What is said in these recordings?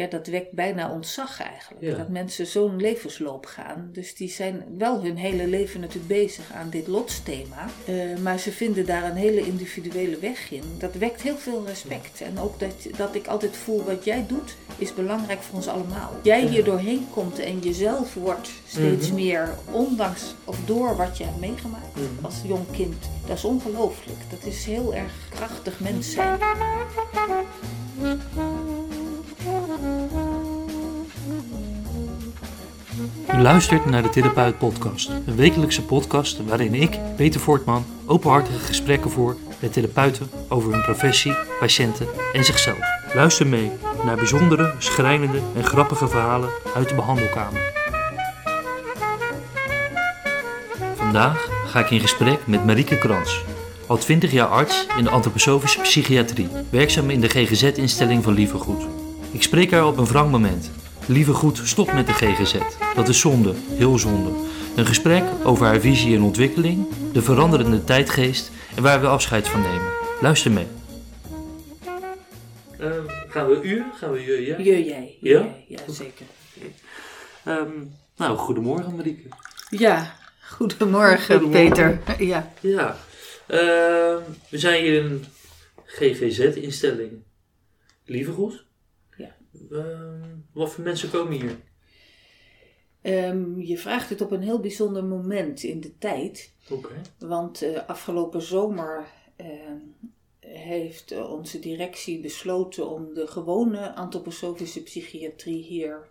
ja, dat wekt bijna ontzag eigenlijk. Ja. Dat mensen zo'n levensloop gaan. Dus die zijn wel hun hele leven natuurlijk bezig aan dit lotsthema. Eh, maar ze vinden daar een hele individuele weg in. Dat wekt heel veel respect. En ook dat, dat ik altijd voel wat jij doet is belangrijk voor ons allemaal. Jij hier doorheen komt en jezelf wordt steeds Mhm. meer, ondanks of door wat je hebt meegemaakt Mhm. als jong kind. Dat is ongelooflijk. Dat is heel erg krachtig mens zijn. U luistert naar de Therapeut Podcast, een wekelijkse podcast waarin ik, Peter Voortman, openhartige gesprekken voer met therapeuten over hun professie, patiënten en zichzelf. Luister mee naar bijzondere, schrijnende en grappige verhalen uit de behandelkamer. Vandaag ga ik in gesprek met Marieke Krans, al 20 jaar arts in de antroposofische psychiatrie, werkzaam in de GGZ-instelling van Lievergoed. Ik spreek haar op een wrang moment. Lievergoed stopt met de GGZ. Dat is zonde, heel zonde. Een gesprek over haar visie en ontwikkeling, de veranderende tijdgeest en waar we afscheid van nemen. Luister mee. Ehm, gaan we u? Gaan we je? Ja? Je, jij. Ja? jij, Ja, zeker. Ehm, nou, goedemorgen Marieke. Ja, goedemorgen, Goedemorgen. Peter. Ja. Ja, ehm, we zijn hier in een GGZ-instelling. Lievergoed. Ehm, wat voor mensen komen hier? Ehm, je vraagt het op een heel bijzonder moment in de tijd. Oké. Want eh, afgelopen zomer ehm, heeft eh, onze directie besloten om de gewone antroposofische psychiatrie hier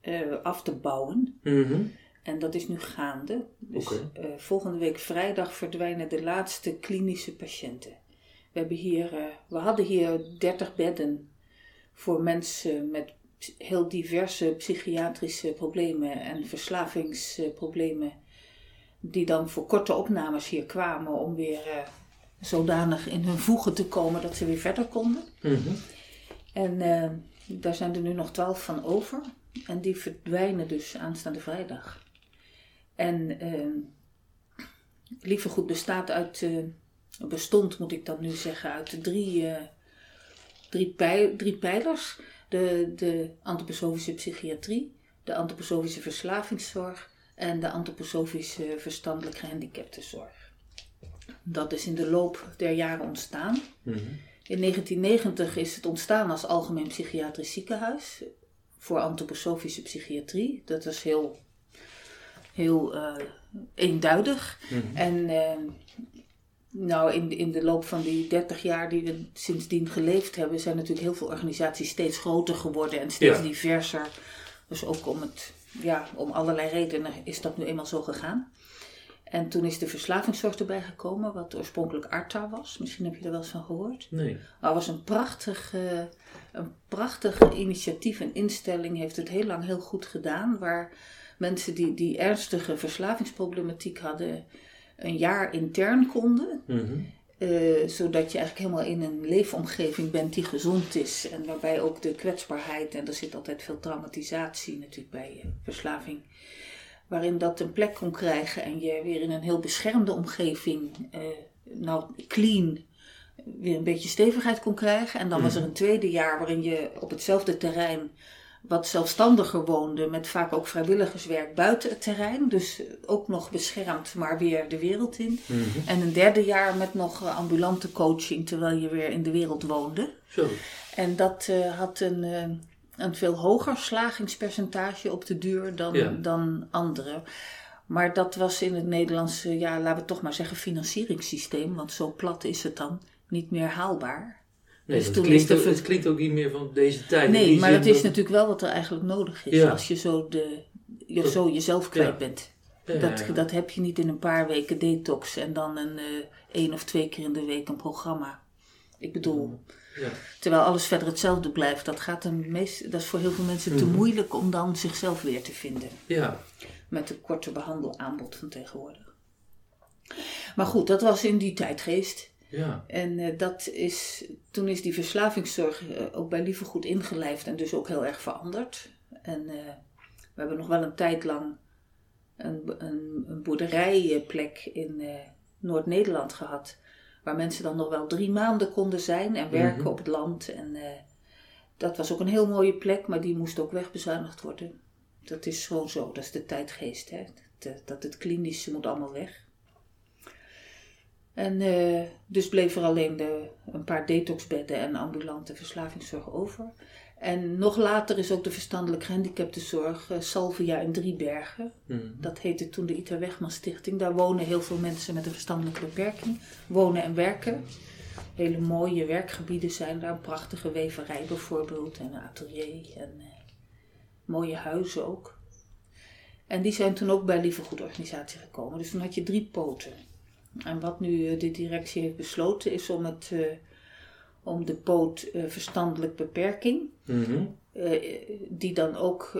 eh, af te bouwen. Mhm. En dat is nu gaande. Dus volgende week vrijdag verdwijnen de laatste klinische patiënten. We, hebben hier, we hadden hier 30 bedden voor mensen met heel diverse psychiatrische problemen en verslavingsproblemen. Die dan voor korte opnames hier kwamen om weer eh, zodanig in hun voegen te komen dat ze weer verder konden. Mhm. En eh, daar zijn er nu nog twaalf van over. En die verdwijnen dus aanstaande vrijdag. En eh Lievergoed bestaat uit, bestond moet ik dan nu zeggen, uit drie, drie, pij- drie pijlers. De, de antroposofische psychiatrie, de antroposofische verslavingszorg en de antroposofische verstandelijk gehandicaptenzorg. Dat is in de loop der jaren ontstaan. Mhm. In 1990 is het ontstaan als algemeen psychiatrisch ziekenhuis voor antroposofische psychiatrie. Dat is heel, heel eh, eenduidig. Mhm. En eh, nou, in, in de loop van die 30 jaar die we sindsdien geleefd hebben, zijn natuurlijk heel veel organisaties steeds groter geworden en steeds Ja. diverser. Dus ook om, het, ja, om allerlei redenen is dat nu eenmaal zo gegaan. En toen is de verslavingszorg erbij gekomen, wat oorspronkelijk ARTA was. Misschien heb je er wel eens van gehoord. Nee. Maar het was een prachtig, een prachtig initiatief en instelling. Heeft het heel lang heel goed gedaan. Waar mensen die, die ernstige verslavingsproblematiek hadden, een jaar intern konden. Mhm. Eh, zodat je eigenlijk helemaal in een leefomgeving bent die gezond is. En waarbij ook de kwetsbaarheid, en er zit altijd veel traumatisatie natuurlijk bij eh, verslaving. Waarin dat een plek kon krijgen en je weer in een heel beschermde omgeving, eh, nou clean, weer een beetje stevigheid kon krijgen. En dan was er een tweede jaar waarin je op hetzelfde terrein wat zelfstandiger woonde, met vaak ook vrijwilligerswerk buiten het terrein. Dus ook nog beschermd, maar weer de wereld in. Mhm. En een derde jaar met nog eh, ambulante coaching terwijl je weer in de wereld woonde. Zo. En dat eh, had een, eh, een veel hoger slagingspercentage op de duur dan, Ja. dan andere. Maar dat was in het Nederlandse, ja, laten we toch maar zeggen, financieringssysteem, want zo plat is het dan, niet meer haalbaar. Nee, Dus toen klinkt, is de het klinkt ook niet meer van deze tijd. Nee, maar dat is dat- natuurlijk wel wat er eigenlijk nodig is Ja. als je zo, de, je Dat- zo jezelf kwijt Ja. bent. Ja, Dat, dat heb je niet in een paar weken detox en dan een eh, één of twee keer in de week een programma. Ik bedoel, Ja. terwijl alles verder hetzelfde blijft, dat, gaat een meest, dat is voor heel veel mensen te Mhm. moeilijk om dan zichzelf weer te vinden. ja. Met een korte behandelaanbod van tegenwoordig. Maar goed, dat was in die tijdgeest. Ja. En eh, dat is, toen is die verslavingszorg eh, ook bij Lievergoed ingelijfd en dus ook heel erg veranderd. En eh, we hebben nog wel een tijd lang een, een, een boerderijplek in Noord-Nederland gehad. Waar mensen dan nog wel drie maanden konden zijn en werken Mhm. op het land. En, Dat was ook een heel mooie plek, maar die moest ook wegbezuinigd worden. Dat is gewoon zo, dat is de tijdgeest. Hè? Dat, dat het klinische moet allemaal weg. En eh, dus bleef er alleen de, een paar detoxbedden en ambulante verslavingszorg over. En nog later is ook de verstandelijk gehandicaptenzorg uh, Salvia in Driebergen. Mm. Dat heette toen de Ita Wegman Stichting. Daar wonen heel veel mensen met een verstandelijke beperking. Wonen en werken. Hele mooie werkgebieden zijn daar. Een prachtige weverij bijvoorbeeld. En een atelier. En eh, mooie huizen ook. En die zijn toen ook bij Lieve Goed Organisatie gekomen. Dus toen had je drie poten. En wat nu eh, de directie heeft besloten is om, het, eh, om de poot eh, verstandelijk beperking, Mhm. die dan ook,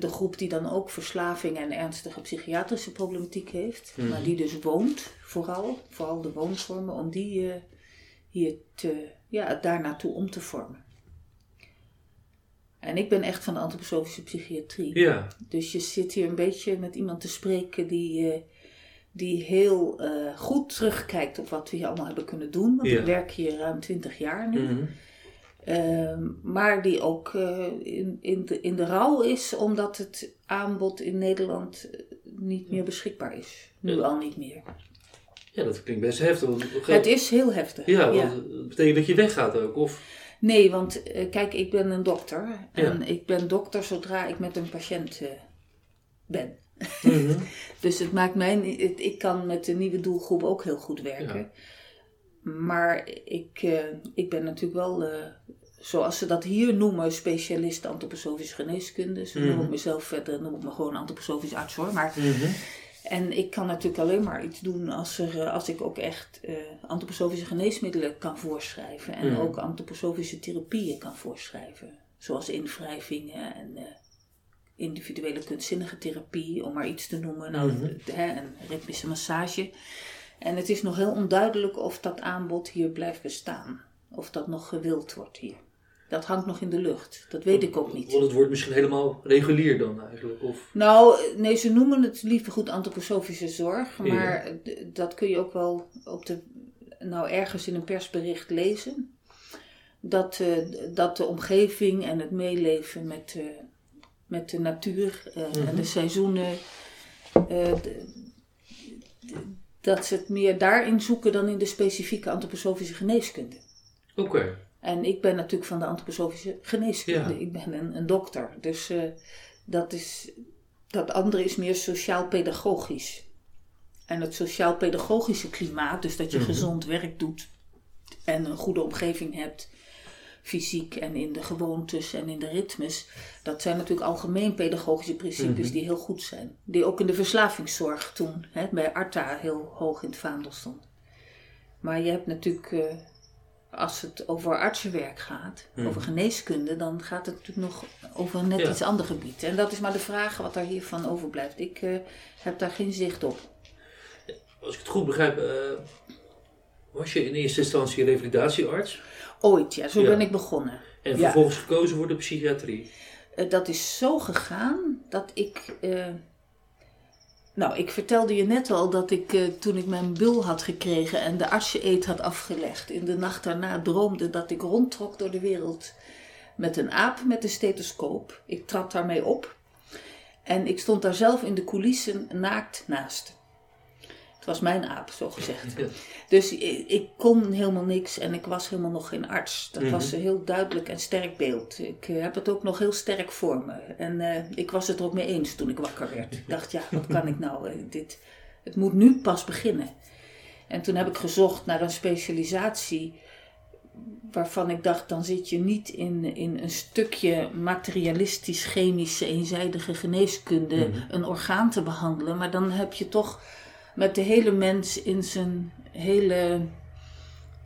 de groep die dan ook verslaving en ernstige psychiatrische problematiek heeft, Mhm. maar die dus woont vooral, vooral de woonvormen, om die hier te, ja, daar naartoe om te vormen. En ik ben echt van de antroposofische psychiatrie. Ja, Dus je zit hier een beetje met iemand te spreken die, die heel eh, goed terugkijkt op wat we hier allemaal hebben kunnen doen. Want Ja. ik werk hier ruim 20 jaar nu. Mhm. Ehm, maar die ook eh, in, in, de, in de rouw is omdat het aanbod in Nederland eh, niet meer beschikbaar is. Nu Ja. al niet meer. ja dat klinkt best heftig. want- Het is heel heftig. Ja, want het betekent dat je weggaat ook. Of, Nee, want kijk, ik ben een dokter. En ik ben dokter zodra ik met een patiënt ben. Dus het maakt mij, het- ik kan met de nieuwe doelgroep ook heel goed werken. Maar ik, eh, ik ben natuurlijk wel, eh, zoals ze dat hier noemen, specialist antroposofische geneeskunde. Ze Mhm. noemen ik mezelf verder, noem ik me gewoon antroposofisch arts hoor. Maar, Mhm. en ik kan natuurlijk alleen maar iets doen als, er, eh, als ik ook echt antroposofische geneesmiddelen kan voorschrijven. En Mhm. ook antroposofische therapieën kan voorschrijven. Zoals invrijvingen en individuele kunstzinnige therapie, om maar iets te noemen. Nou, Mhm. de- hè, en ritmische massage. En het is nog heel onduidelijk of dat aanbod hier blijft bestaan. Of dat nog gewild wordt hier. Dat hangt nog in de lucht. Dat weet ik ook niet. Want het wordt misschien helemaal regulier dan eigenlijk. Of, Nou, nee, ze noemen het liever goed antroposofische zorg. Maar dat kun je ook wel op de, nou, ergens in een persbericht lezen. Dat, eh, dat de omgeving en het meeleven met, eh, met de natuur eh, en Mhm. de seizoenen. eh, dat ze het meer daarin zoeken dan in de specifieke antroposofische geneeskunde. Oké. En ik ben natuurlijk van de antroposofische geneeskunde. Ja. Ik ben een, een dokter. Dus eh, dat, is, dat andere is meer sociaal-pedagogisch. En het sociaal-pedagogische klimaat, dus dat je Mhm. gezond werk doet en een goede omgeving hebt, fysiek en in de gewoontes en in de ritmes, dat zijn natuurlijk algemeen pedagogische principes Mhm. die heel goed zijn. Die ook in de verslavingszorg toen hè, bij Arta heel hoog in het vaandel stond. Maar je hebt natuurlijk, eh, als het over artsenwerk gaat, Mhm. over geneeskunde, dan gaat het natuurlijk nog over een net Ja. iets ander gebied. En dat is maar de vraag wat daar hiervan overblijft. Ik eh, heb daar geen zicht op. Als ik het goed begrijp, eh, was je in eerste instantie revalidatiearts. Ooit, ja, zo Ja. ben ik begonnen. En Ja. vervolgens gekozen voor de psychiatrie. Eh, dat is zo gegaan dat ik. eh, nou, ik vertelde je net al dat ik eh, toen ik mijn bul had gekregen en de artseneed had afgelegd, in de nacht daarna droomde dat ik rondtrok door de wereld met een aap met een stethoscoop. Ik trad daarmee op en ik stond daar zelf in de coulissen naakt naast. Het was mijn aap, zo gezegd. Dus ik, ik kon helemaal niks en ik was helemaal nog geen arts. Dat Mhm. was een heel duidelijk en sterk beeld. Ik eh, heb het ook nog heel sterk voor me. En eh, ik was het er ook mee eens toen ik wakker werd. Ik dacht, ja, wat kan ik nou? Eh, dit, het moet nu pas beginnen. En toen heb ik gezocht naar een specialisatie waarvan ik dacht, dan zit je niet in, in een stukje materialistisch, chemische, eenzijdige geneeskunde Mhm. een orgaan te behandelen. Maar dan heb je toch met de hele mens in zijn hele,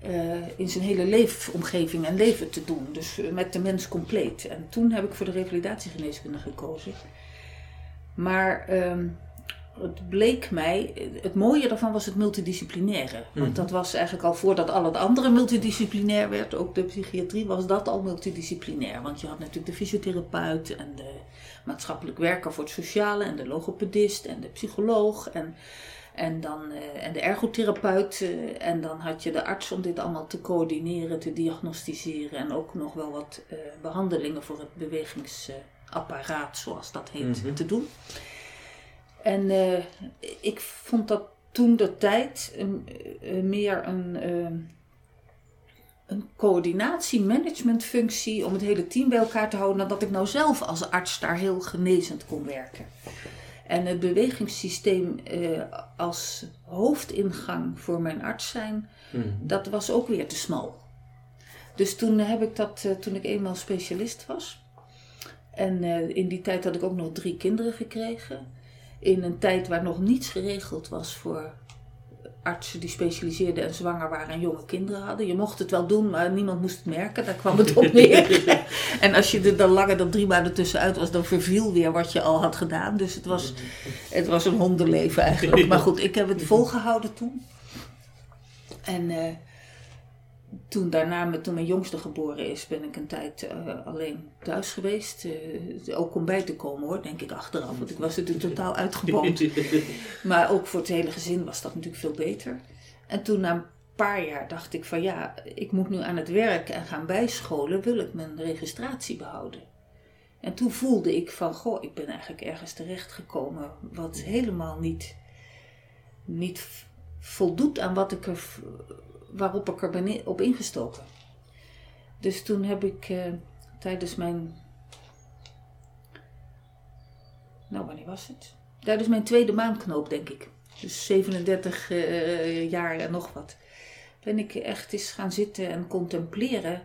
eh, in zijn hele leefomgeving en leven te doen. Dus eh, met de mens compleet. En toen heb ik voor de revalidatiegeneeskunde gekozen. Maar ehm, het bleek mij, het mooie daarvan was het multidisciplinaire. Want Mhm. dat was eigenlijk al voordat al het andere multidisciplinair werd, ook de psychiatrie, was dat al multidisciplinair. Want je had natuurlijk de fysiotherapeut en de maatschappelijk werker voor het sociale en de logopedist en de psycholoog. En, En, dan, eh, en de ergotherapeut. eh, en dan had je de arts om dit allemaal te coördineren, te diagnosticeren. En ook nog wel wat eh, behandelingen voor het bewegingsapparaat, zoals dat heet, Mhm. te doen. En ik vond dat toen de tijd een, meer een, eh, een coördinatie-managementfunctie om het hele team bij elkaar te houden, dan dat ik nou zelf als arts daar heel genezend kon werken. En het bewegingssysteem eh, als hoofdingang voor mijn arts zijn, Mhm. dat was ook weer te smal. Dus toen heb ik dat, eh, toen ik eenmaal specialist was. En eh, in die tijd had ik ook nog drie kinderen gekregen. In een tijd waar nog niets geregeld was voor artsen die specialiseerden en zwanger waren en jonge kinderen hadden. Je mocht het wel doen, maar niemand moest het merken. Daar kwam het op neer. en als je er dan langer dan drie maanden tussenuit was, dan verviel weer wat je al had gedaan. Dus het was, het was een hondenleven eigenlijk. Maar goed, ik heb het volgehouden toen. En eh, toen daarna, met, toen mijn jongste geboren is, ben ik een tijd eh, alleen thuis geweest. Eh, ook om bij te komen hoor, denk ik achteraf. Want ik was natuurlijk totaal uitgeboomd. Maar ook voor het hele gezin was dat natuurlijk veel beter. En toen na een paar jaar dacht ik van ja, ik moet nu aan het werk en gaan bijscholen, wil ik mijn registratie behouden. En toen voelde ik van, goh, ik ben eigenlijk ergens terechtgekomen wat helemaal niet, niet voldoet aan wat ik er, waarop ik er ben op ingestoken. Dus toen heb ik eh, tijdens mijn, nou wanneer was het? Tijdens mijn tweede maanknoop denk ik. Dus 37 eh, jaar en nog wat. Ben ik echt eens gaan zitten en contempleren.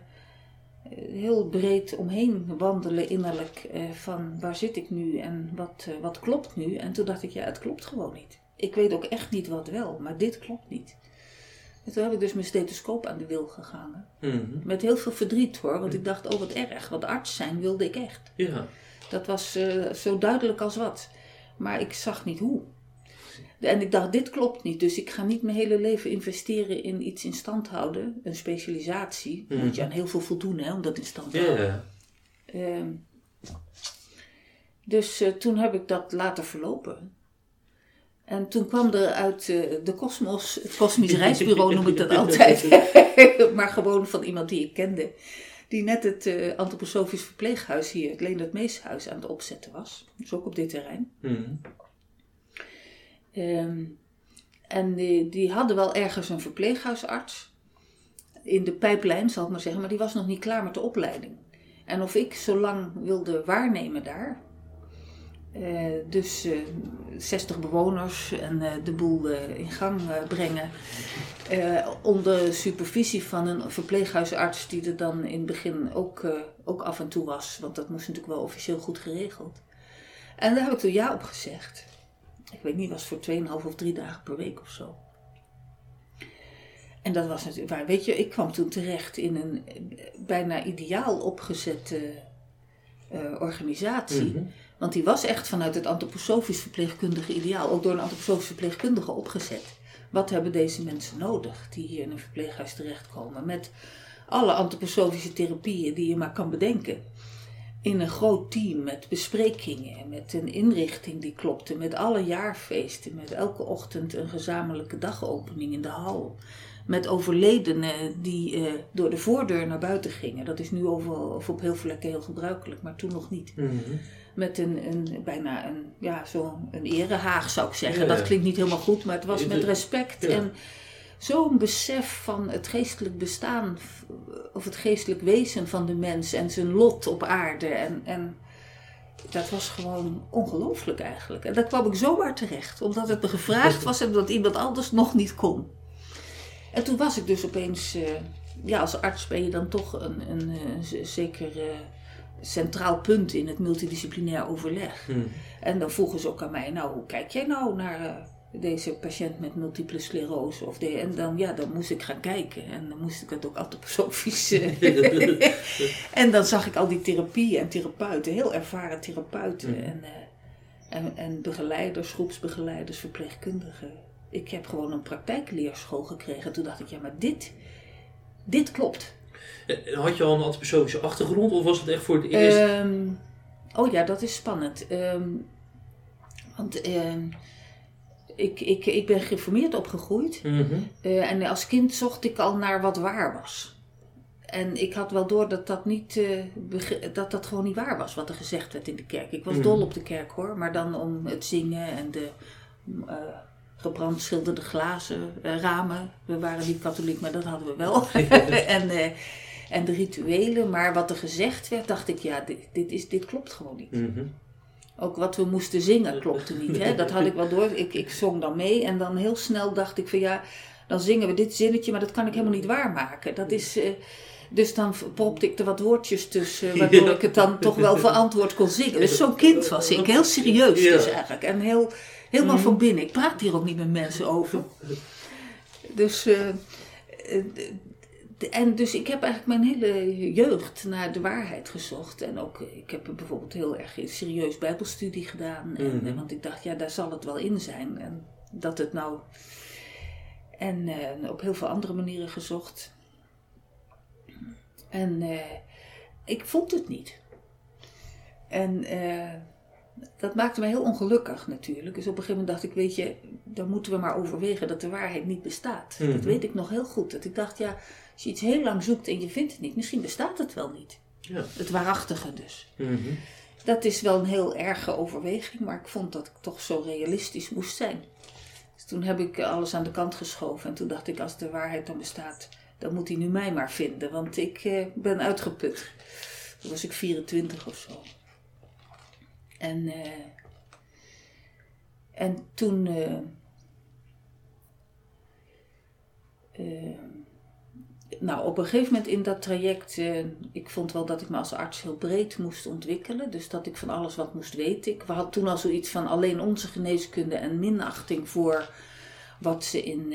Eh, heel breed omheen wandelen innerlijk. van waar zit ik nu en wat, wat klopt nu? En toen dacht ik, ja, het klopt gewoon niet. Ik weet ook echt niet wat wel, maar dit klopt niet. En toen heb ik dus mijn stethoscoop aan de wil gehangen. Mhm. Met heel veel verdriet hoor, want ik dacht, oh wat erg. Want arts zijn wilde ik echt. Ja. Dat was eh, zo duidelijk als wat. Maar ik zag niet hoe. En ik dacht, dit klopt niet. Dus ik ga niet mijn hele leven investeren in iets in stand houden. Een specialisatie. Moet je aan heel veel voldoen hè, om dat in stand te houden. Ja. Ehm, dus eh, toen heb ik dat laten verlopen. En toen kwam er uit eh, de kosmos, het kosmisch reisbureau noem ik dat altijd, maar gewoon van iemand die ik kende, die net het eh antroposofisch verpleeghuis hier, het Leendert Meeshuis, aan het opzetten was. Dus ook op dit terrein. Mhm. Ehm, en die, die hadden wel ergens een verpleeghuisarts in de pijplijn, zal ik maar zeggen, maar die was nog niet klaar met de opleiding. En of ik zo lang wilde waarnemen daar, dus eh 60 bewoners en eh, de boel eh, in gang eh, brengen, eh, onder supervisie van een verpleeghuisarts die er dan in het begin ook, eh, ook af en toe was, want dat moest natuurlijk wel officieel goed geregeld. En daar heb ik toen ja op gezegd. Ik weet niet, was voor 2,5 of 3 dagen per week of zo. En dat was natuurlijk waar. Weet je, ik kwam toen terecht in een eh, bijna ideaal opgezette eh, organisatie. Mhm. Want die was echt vanuit het antroposofisch verpleegkundige ideaal, ook door een antroposofisch verpleegkundige opgezet. Wat hebben deze mensen nodig die hier in een verpleeghuis terechtkomen? Met alle antroposofische therapieën die je maar kan bedenken. In een groot team met besprekingen, met een inrichting die klopte, met alle jaarfeesten, met elke ochtend een gezamenlijke dagopening in de hal. Met overledenen die eh, door de voordeur naar buiten gingen. Dat is nu of op heel veel plekken heel gebruikelijk, maar toen nog niet Mhm. Met een, een bijna een, ja, zo een erehaag zou ik zeggen. Ja, ja. Dat klinkt niet helemaal goed, maar het was met respect Ja. en zo'n besef van het geestelijk bestaan of het geestelijk wezen van de mens en zijn lot op aarde. En, en dat was gewoon ongelooflijk eigenlijk. En daar kwam ik zomaar terecht, omdat het me gevraagd was en omdat iemand anders nog niet kon. En toen was ik dus opeens, eh, ja, als arts ben je dan toch een, een, eh, z- zeker eh, centraal punt in het multidisciplinair overleg. Mhm. En dan vroegen ze ook aan mij, nou, hoe kijk jij nou naar eh, deze patiënt met multiple sclerose? Of de, en dan, ja, dan moest ik gaan kijken. En dan moest ik het ook antroposofisch... eh, en dan zag ik al die therapieën en therapeuten, heel ervaren therapeuten. Mhm. En, eh, en, en begeleiders, groepsbegeleiders, verpleegkundigen. Ik heb gewoon een praktijkleerschool gekregen. Toen dacht ik, ja, maar dit, dit klopt. En Had je al een antroposofische achtergrond of was het echt voor het eerst? Ehm, oh ja, dat is spannend. Ehm, want ehm, ik, ik, ik ben gereformeerd opgegroeid. Mhm. Eh, en als kind zocht ik al naar wat waar was. En ik had wel door dat dat, niet, eh, dat dat gewoon niet waar was wat er gezegd werd in de kerk. Ik was Mhm. dol op de kerk hoor, maar dan om het zingen en de eh gebrandschilderde glazen eh, ramen. We waren niet katholiek, maar dat hadden we wel. en, eh, en de rituelen. Maar wat er gezegd werd, dacht ik, ja, dit, dit, is, dit klopt gewoon niet. Mhm. Ook wat we moesten zingen klopte niet. Hè? Dat had ik wel door. Ik, ik zong dan mee en dan heel snel dacht ik van ja, dan zingen we dit zinnetje, maar dat kan ik helemaal niet waarmaken. Dat is, eh, dus dan propte ik er wat woordjes tussen, waardoor Ja. ik het dan toch wel verantwoord kon zingen. Dus zo'n kind was ik, heel serieus Ja. dus eigenlijk. En heel, helemaal van binnen. Ik praat hier ook niet met mensen over. Dus, eh, eh, en dus ik heb eigenlijk mijn hele jeugd naar de waarheid gezocht. En ook, eh, ik heb bijvoorbeeld heel erg serieus bijbelstudie gedaan. En, Mhm. want ik dacht, ja, daar zal het wel in zijn. En dat het nou... En op heel veel andere manieren gezocht. En ik vond het niet. En eh, dat maakte me heel ongelukkig natuurlijk. Dus op een gegeven moment dacht ik, weet je, dan moeten we maar overwegen dat de waarheid niet bestaat. Mhm. Dat weet ik nog heel goed. Dat ik dacht, ja, als je iets heel lang zoekt en je vindt het niet, misschien bestaat het wel niet. Ja. Het waarachtige dus. Mhm. Dat is wel een heel erge overweging, maar ik vond dat ik toch zo realistisch moest zijn. Dus toen heb ik alles aan de kant geschoven en toen dacht ik, als de waarheid dan bestaat, dan moet hij nu mij maar vinden, want ik eh, ben uitgeput. Toen was ik 24 of zo. En, eh, en toen. eh, eh, nou, op een gegeven moment in dat traject, ik vond wel dat ik me als arts heel breed moest ontwikkelen. Dus dat ik van alles wat moest weten. Ik had toen al zoiets van alleen onze geneeskunde en minachting voor wat ze in,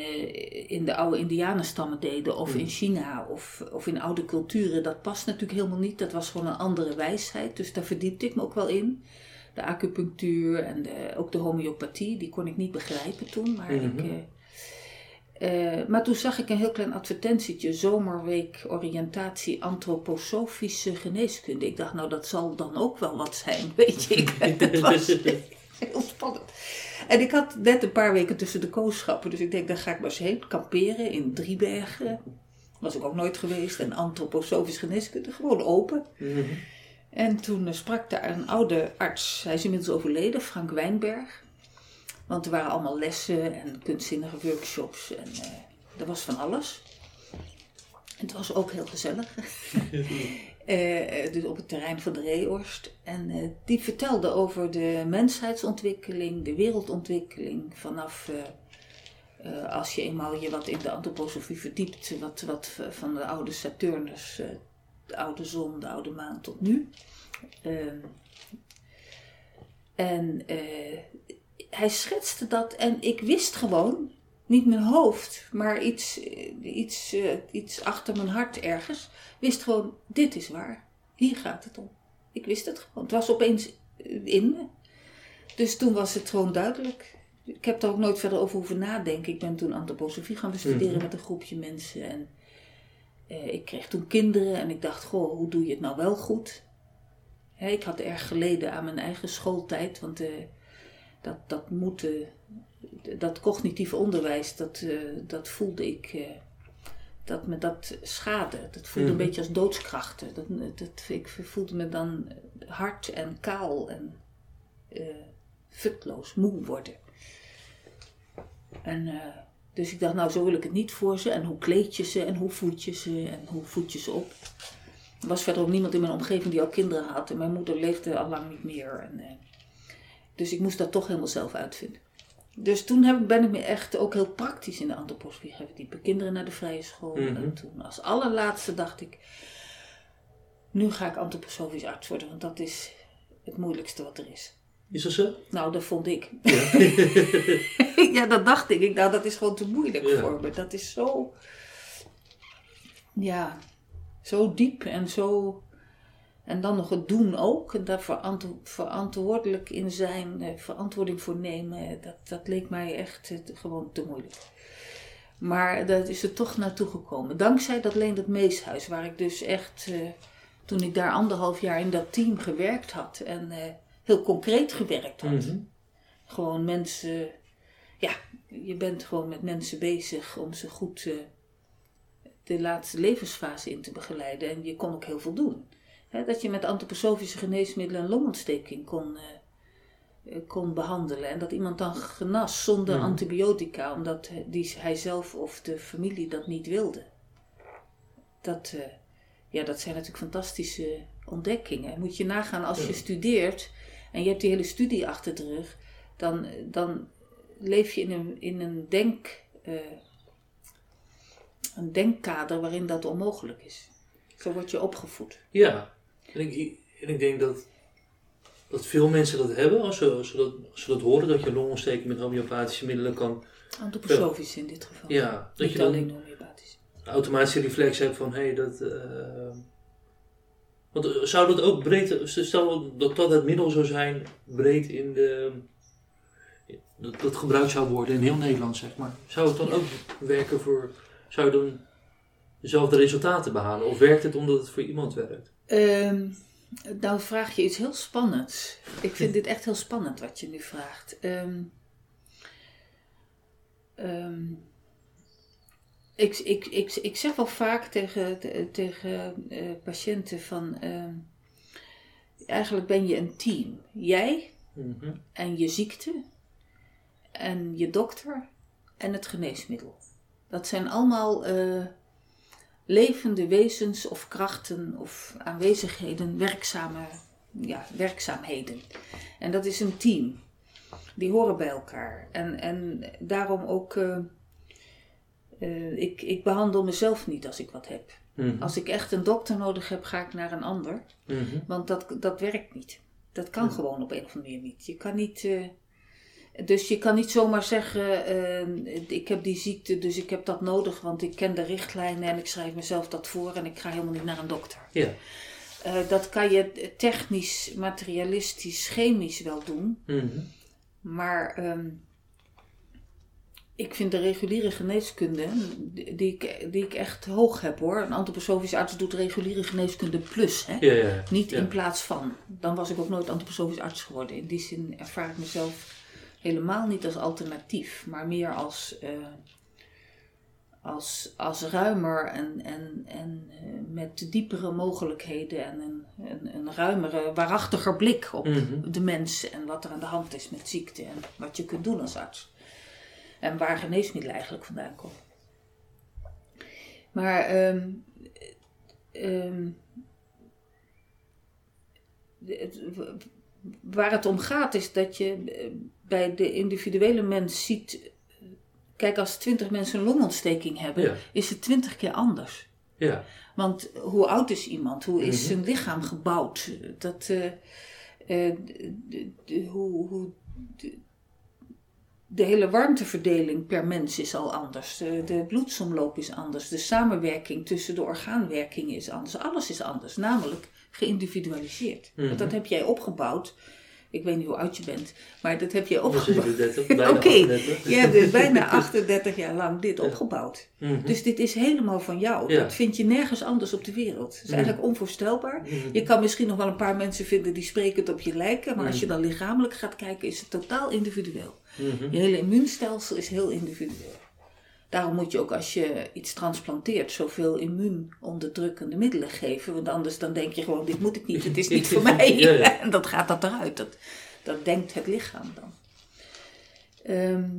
in de oude indianenstammen deden. Of in China of, of in oude culturen. Dat past natuurlijk helemaal niet. Dat was gewoon een andere wijsheid. Dus daar verdiepte ik me ook wel in. De acupunctuur en de, ook de homeopathie, die kon ik niet begrijpen toen. Maar ik... Mhm. eh, eh, maar toen zag ik een heel klein advertentietje, zomerweek oriëntatie antroposofische geneeskunde. Ik dacht, nou dat zal dan ook wel wat zijn, weet je. Ik, het was heel spannend. En ik had net een paar weken tussen de kooschappen, dus ik denk, daar ga ik maar eens heen. Kamperen in Driebergen, was ik ook nooit geweest. En antroposofische geneeskunde, gewoon open. Mhm. En toen eh, sprak daar een oude arts, hij is inmiddels overleden, Frank Wijnberg. Want er waren allemaal lessen en kunstzinnige workshops en eh er was van alles. Het was ook heel gezellig. Eh, dus op het terrein van de Reehorst. En die vertelde over de mensheidsоntwikkeling, de wereldontwikkeling vanaf... als je eenmaal je wat in de antroposofie verdiept, wat, wat van de oude Saturnus, de oude zon, de oude maan tot nu. Ehm, en eh, hij schetste dat en ik wist gewoon, niet mijn hoofd, maar iets, eh, iets, eh, iets achter mijn hart ergens, wist gewoon, dit is waar. Hier gaat het om. Ik wist het gewoon. Het was opeens in me. Dus toen was het gewoon duidelijk. Ik heb er ook nooit verder over hoeven nadenken. Ik ben toen antroposofie gaan bestuderen Mhm. met een groepje mensen. En eh, ik kreeg toen kinderen en ik dacht, goh, hoe doe je het nou wel goed? Hè, ik had erg geleden aan mijn eigen schooltijd, want eh, dat, dat moeten, dat cognitieve onderwijs, dat, eh, dat voelde ik, eh, dat me dat schade. Dat voelde Mhm. een beetje als doodskrachten. Dat, dat, ik voelde me dan hard en kaal en eh futloos, moe worden. En, eh, dus ik dacht, nou zo wil ik het niet voor ze. En hoe kleed je ze en hoe voed je ze en hoe voed je ze op. Er was verder ook niemand in mijn omgeving die al kinderen had. En mijn moeder leefde al lang niet meer. En, eh, dus ik moest dat toch helemaal zelf uitvinden. Dus toen heb, ben ik me echt ook heel praktisch in de antroposofie gaan verdiepen. Kinderen naar de vrije school. Mhm. En toen als allerlaatste dacht ik, nu ga ik antroposofisch arts worden. Want dat is het moeilijkste wat er is. Is dat zo? Nou, dat vond ik. Ja. ja, dat dacht ik. ik. Nou, dat is gewoon te moeilijk Ja. voor me. Dat is zo. Ja, zo diep en zo. En dan nog het doen ook. En daar verantwo- verantwoordelijk in zijn, eh, verantwoording voor nemen. eh, Dat, dat leek mij echt eh, gewoon te moeilijk. Maar dat is er toch naartoe gekomen. Dankzij dat Leendert Meeshuis, waar ik dus echt, eh, toen ik daar anderhalf jaar in dat team gewerkt had en heel concreet gewerkt had Mhm. gewoon mensen ja, je bent gewoon met mensen bezig om ze goed eh, de laatste levensfase in te begeleiden. En je kon ook heel veel doen. Dat je met antroposofische geneesmiddelen een longontsteking kon, eh, eh, kon behandelen. En dat iemand dan genas zonder Mhm. antibiotica, omdat die, hij zelf of de familie dat niet wilde. Dat, ja, dat zijn natuurlijk fantastische ontdekkingen. Moet je nagaan als je Ja. studeert en je hebt die hele studie achter de rug, dan, dan leef je in een, in een, denk, eh, een denkkader waarin dat onmogelijk is. Zo word je opgevoed. Ja, en ik, en ik denk dat, dat veel mensen dat hebben als ze, als, ze dat, als ze dat horen, dat je longontsteking met homeopathische middelen kan. Antroposofisch in dit geval. Ja, dat Niet je dan alleen homeopathisch. een automatische reflex hebt van hé, hey, dat. eh, want eh, zou dat ook breed, stel dat dat het middel zou zijn, breed in de. Dat, dat gebruikt zou worden in heel Nederland, zeg maar. Zou het dan ook werken voor. Zou je dan dezelfde resultaten behalen? Of werkt het omdat het voor iemand werkt? Ehm, nou vraag je iets heel spannends. Ik vind dit echt heel spannend wat je nu vraagt. Ehm, ik, ik, ik, ik zeg wel vaak tegen, te- tegen eh, patiënten van... ehm, eigenlijk ben je een team. Jij Mhm. en je ziekte en je dokter en het geneesmiddel. Dat zijn allemaal eh, levende wezens of krachten of aanwezigheden, werkzame ja, werkzaamheden. En dat is een team. Die horen bij elkaar. En, en daarom ook, eh, ik, ik behandel mezelf niet als ik wat heb. Mhm. Als ik echt een dokter nodig heb, ga ik naar een ander. Mhm. Want dat, dat werkt niet. Dat kan Ja. gewoon op een of andere manier niet. Je kan niet. eh, dus je kan niet zomaar zeggen: eh, Ik heb die ziekte, dus ik heb dat nodig, want ik ken de richtlijnen en ik schrijf mezelf dat voor en ik ga helemaal niet naar een dokter. Ja. Dat kan je technisch, materialistisch, chemisch wel doen, Mhm. maar ehm, ik vind de reguliere geneeskunde, die ik, die ik echt hoog heb hoor. Een antroposofische arts doet reguliere geneeskunde plus. Hè? Ja, ja, ja. Niet Ja. in plaats van. Dan was ik ook nooit antroposofisch arts geworden. In die zin ervaar ik mezelf helemaal niet als alternatief, maar meer als, eh, als, als ruimer en, en, en eh, met diepere mogelijkheden en een, een, een ruimere, waarachtiger blik op Mhm. de mens en wat er aan de hand is met ziekte en wat je kunt doen als arts. En waar geneesmiddelen eigenlijk vandaan komen. Maar ehm, ehm, het- waar het om gaat is dat je eh, bij de individuele mens ziet. Kijk, als twintig mensen een longontsteking hebben, Ja. is het twintig keer anders. Ja. Want hoe oud is iemand? Hoe is Mhm. zijn lichaam gebouwd? Dat, eh, eh, hoe, hoe, de, hele warmteverdeling per mens is al anders. De, de bloedsomloop is anders. De samenwerking tussen de orgaanwerkingen is anders. Alles is anders, namelijk geïndividualiseerd. Mhm. Want dat heb jij opgebouwd. Ik weet niet hoe oud je bent, maar dat heb is opgebouwd. 37, bijna Oké, 38. je hebt dus bijna 38 jaar lang dit Ja. opgebouwd. Mhm. Dus dit is helemaal van jou. Ja. Dat vind je nergens anders op de wereld. Het is Mhm. eigenlijk onvoorstelbaar. Mhm. Je kan misschien nog wel een paar mensen vinden die sprekend op je lijken, maar als je dan lichamelijk gaat kijken, is het totaal individueel. Je hele immuunstelsel is heel individueel. Daarom moet je ook als je iets transplanteert zoveel immuunonderdrukkende middelen geven. Want anders dan denk je gewoon, dit moet ik niet, het is niet voor mij. Ja, ja. En dat gaat dat eruit. Dat, dat denkt het lichaam dan. Ehm,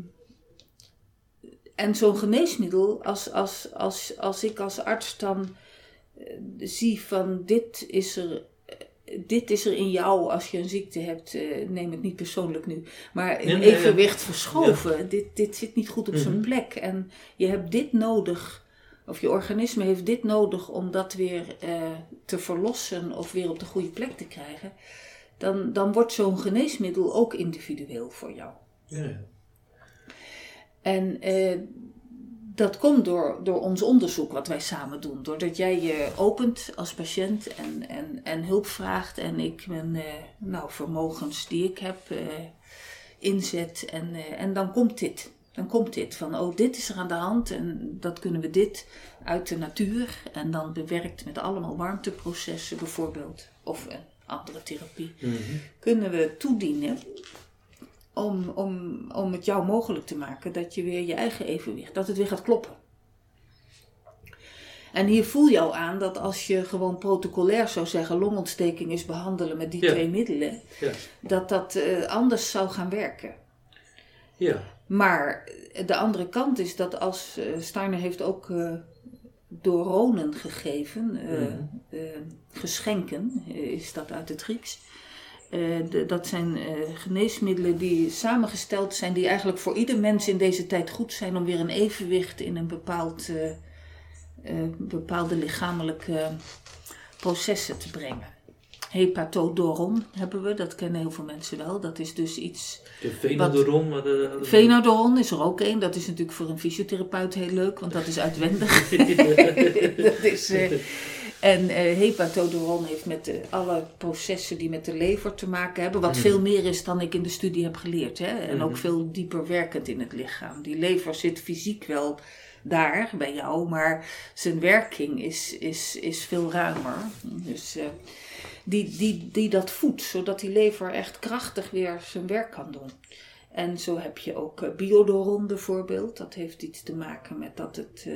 en zo'n geneesmiddel, als, als, als, als ik als arts dan eh, zie van dit is er dit is er in jou als je een ziekte hebt, eh, neem het niet persoonlijk nu, maar een Nee, nee, ja. evenwicht verschoven. Dit, dit zit niet goed op zijn Mhm. plek. En je hebt dit nodig, of je organisme heeft dit nodig om dat weer eh, te verlossen of weer op de goede plek te krijgen. Dan, dan wordt zo'n geneesmiddel ook individueel voor jou. Ja, ja. En eh, dat komt door, door ons onderzoek wat wij samen doen. Doordat jij je opent als patiënt en, en, en hulp vraagt. En ik mijn eh, nou, vermogens die ik heb eh, inzet. En, eh, en dan komt dit. Dan komt dit van, oh, dit is er aan de hand en dat kunnen we dit uit de natuur. En dan bewerkt met allemaal warmteprocessen bijvoorbeeld. Of een andere therapie Mhm. kunnen we toedienen. Om, om, om het jou mogelijk te maken dat je weer je eigen evenwicht, dat het weer gaat kloppen. En hier voel je al aan dat als je gewoon protocolair zou zeggen longontsteking is behandelen met die Ja. twee middelen, Ja. dat dat eh, anders zou gaan werken. Ja. Maar de andere kant is dat als eh, Steiner heeft ook eh doronen gegeven, eh, Mhm. eh, geschenken eh, is dat uit het Grieks. Eh, de- dat zijn eh, geneesmiddelen die samengesteld zijn, die eigenlijk voor ieder mens in deze tijd goed zijn om weer een evenwicht in een bepaald, eh, bepaalde lichamelijke processen te brengen. Hepatodoron hebben we, dat kennen heel veel mensen wel. Dat is dus iets De Venodoron. maar de- Venodoron is er ook één. Dat is natuurlijk voor een fysiotherapeut heel leuk, want dat is uitwendig. dat is, en eh hepatodoron heeft met de, alle processen die met de lever te maken hebben, wat veel meer is dan ik in de studie heb geleerd. Hè? En ook veel dieper werkend in het lichaam. Die lever zit fysiek wel daar bij jou, maar zijn werking is, is, is veel ruimer. Dus eh, die, die, die dat voedt, zodat die lever echt krachtig weer zijn werk kan doen. En zo heb je ook eh, biodoron bijvoorbeeld. Dat heeft iets te maken met dat, het,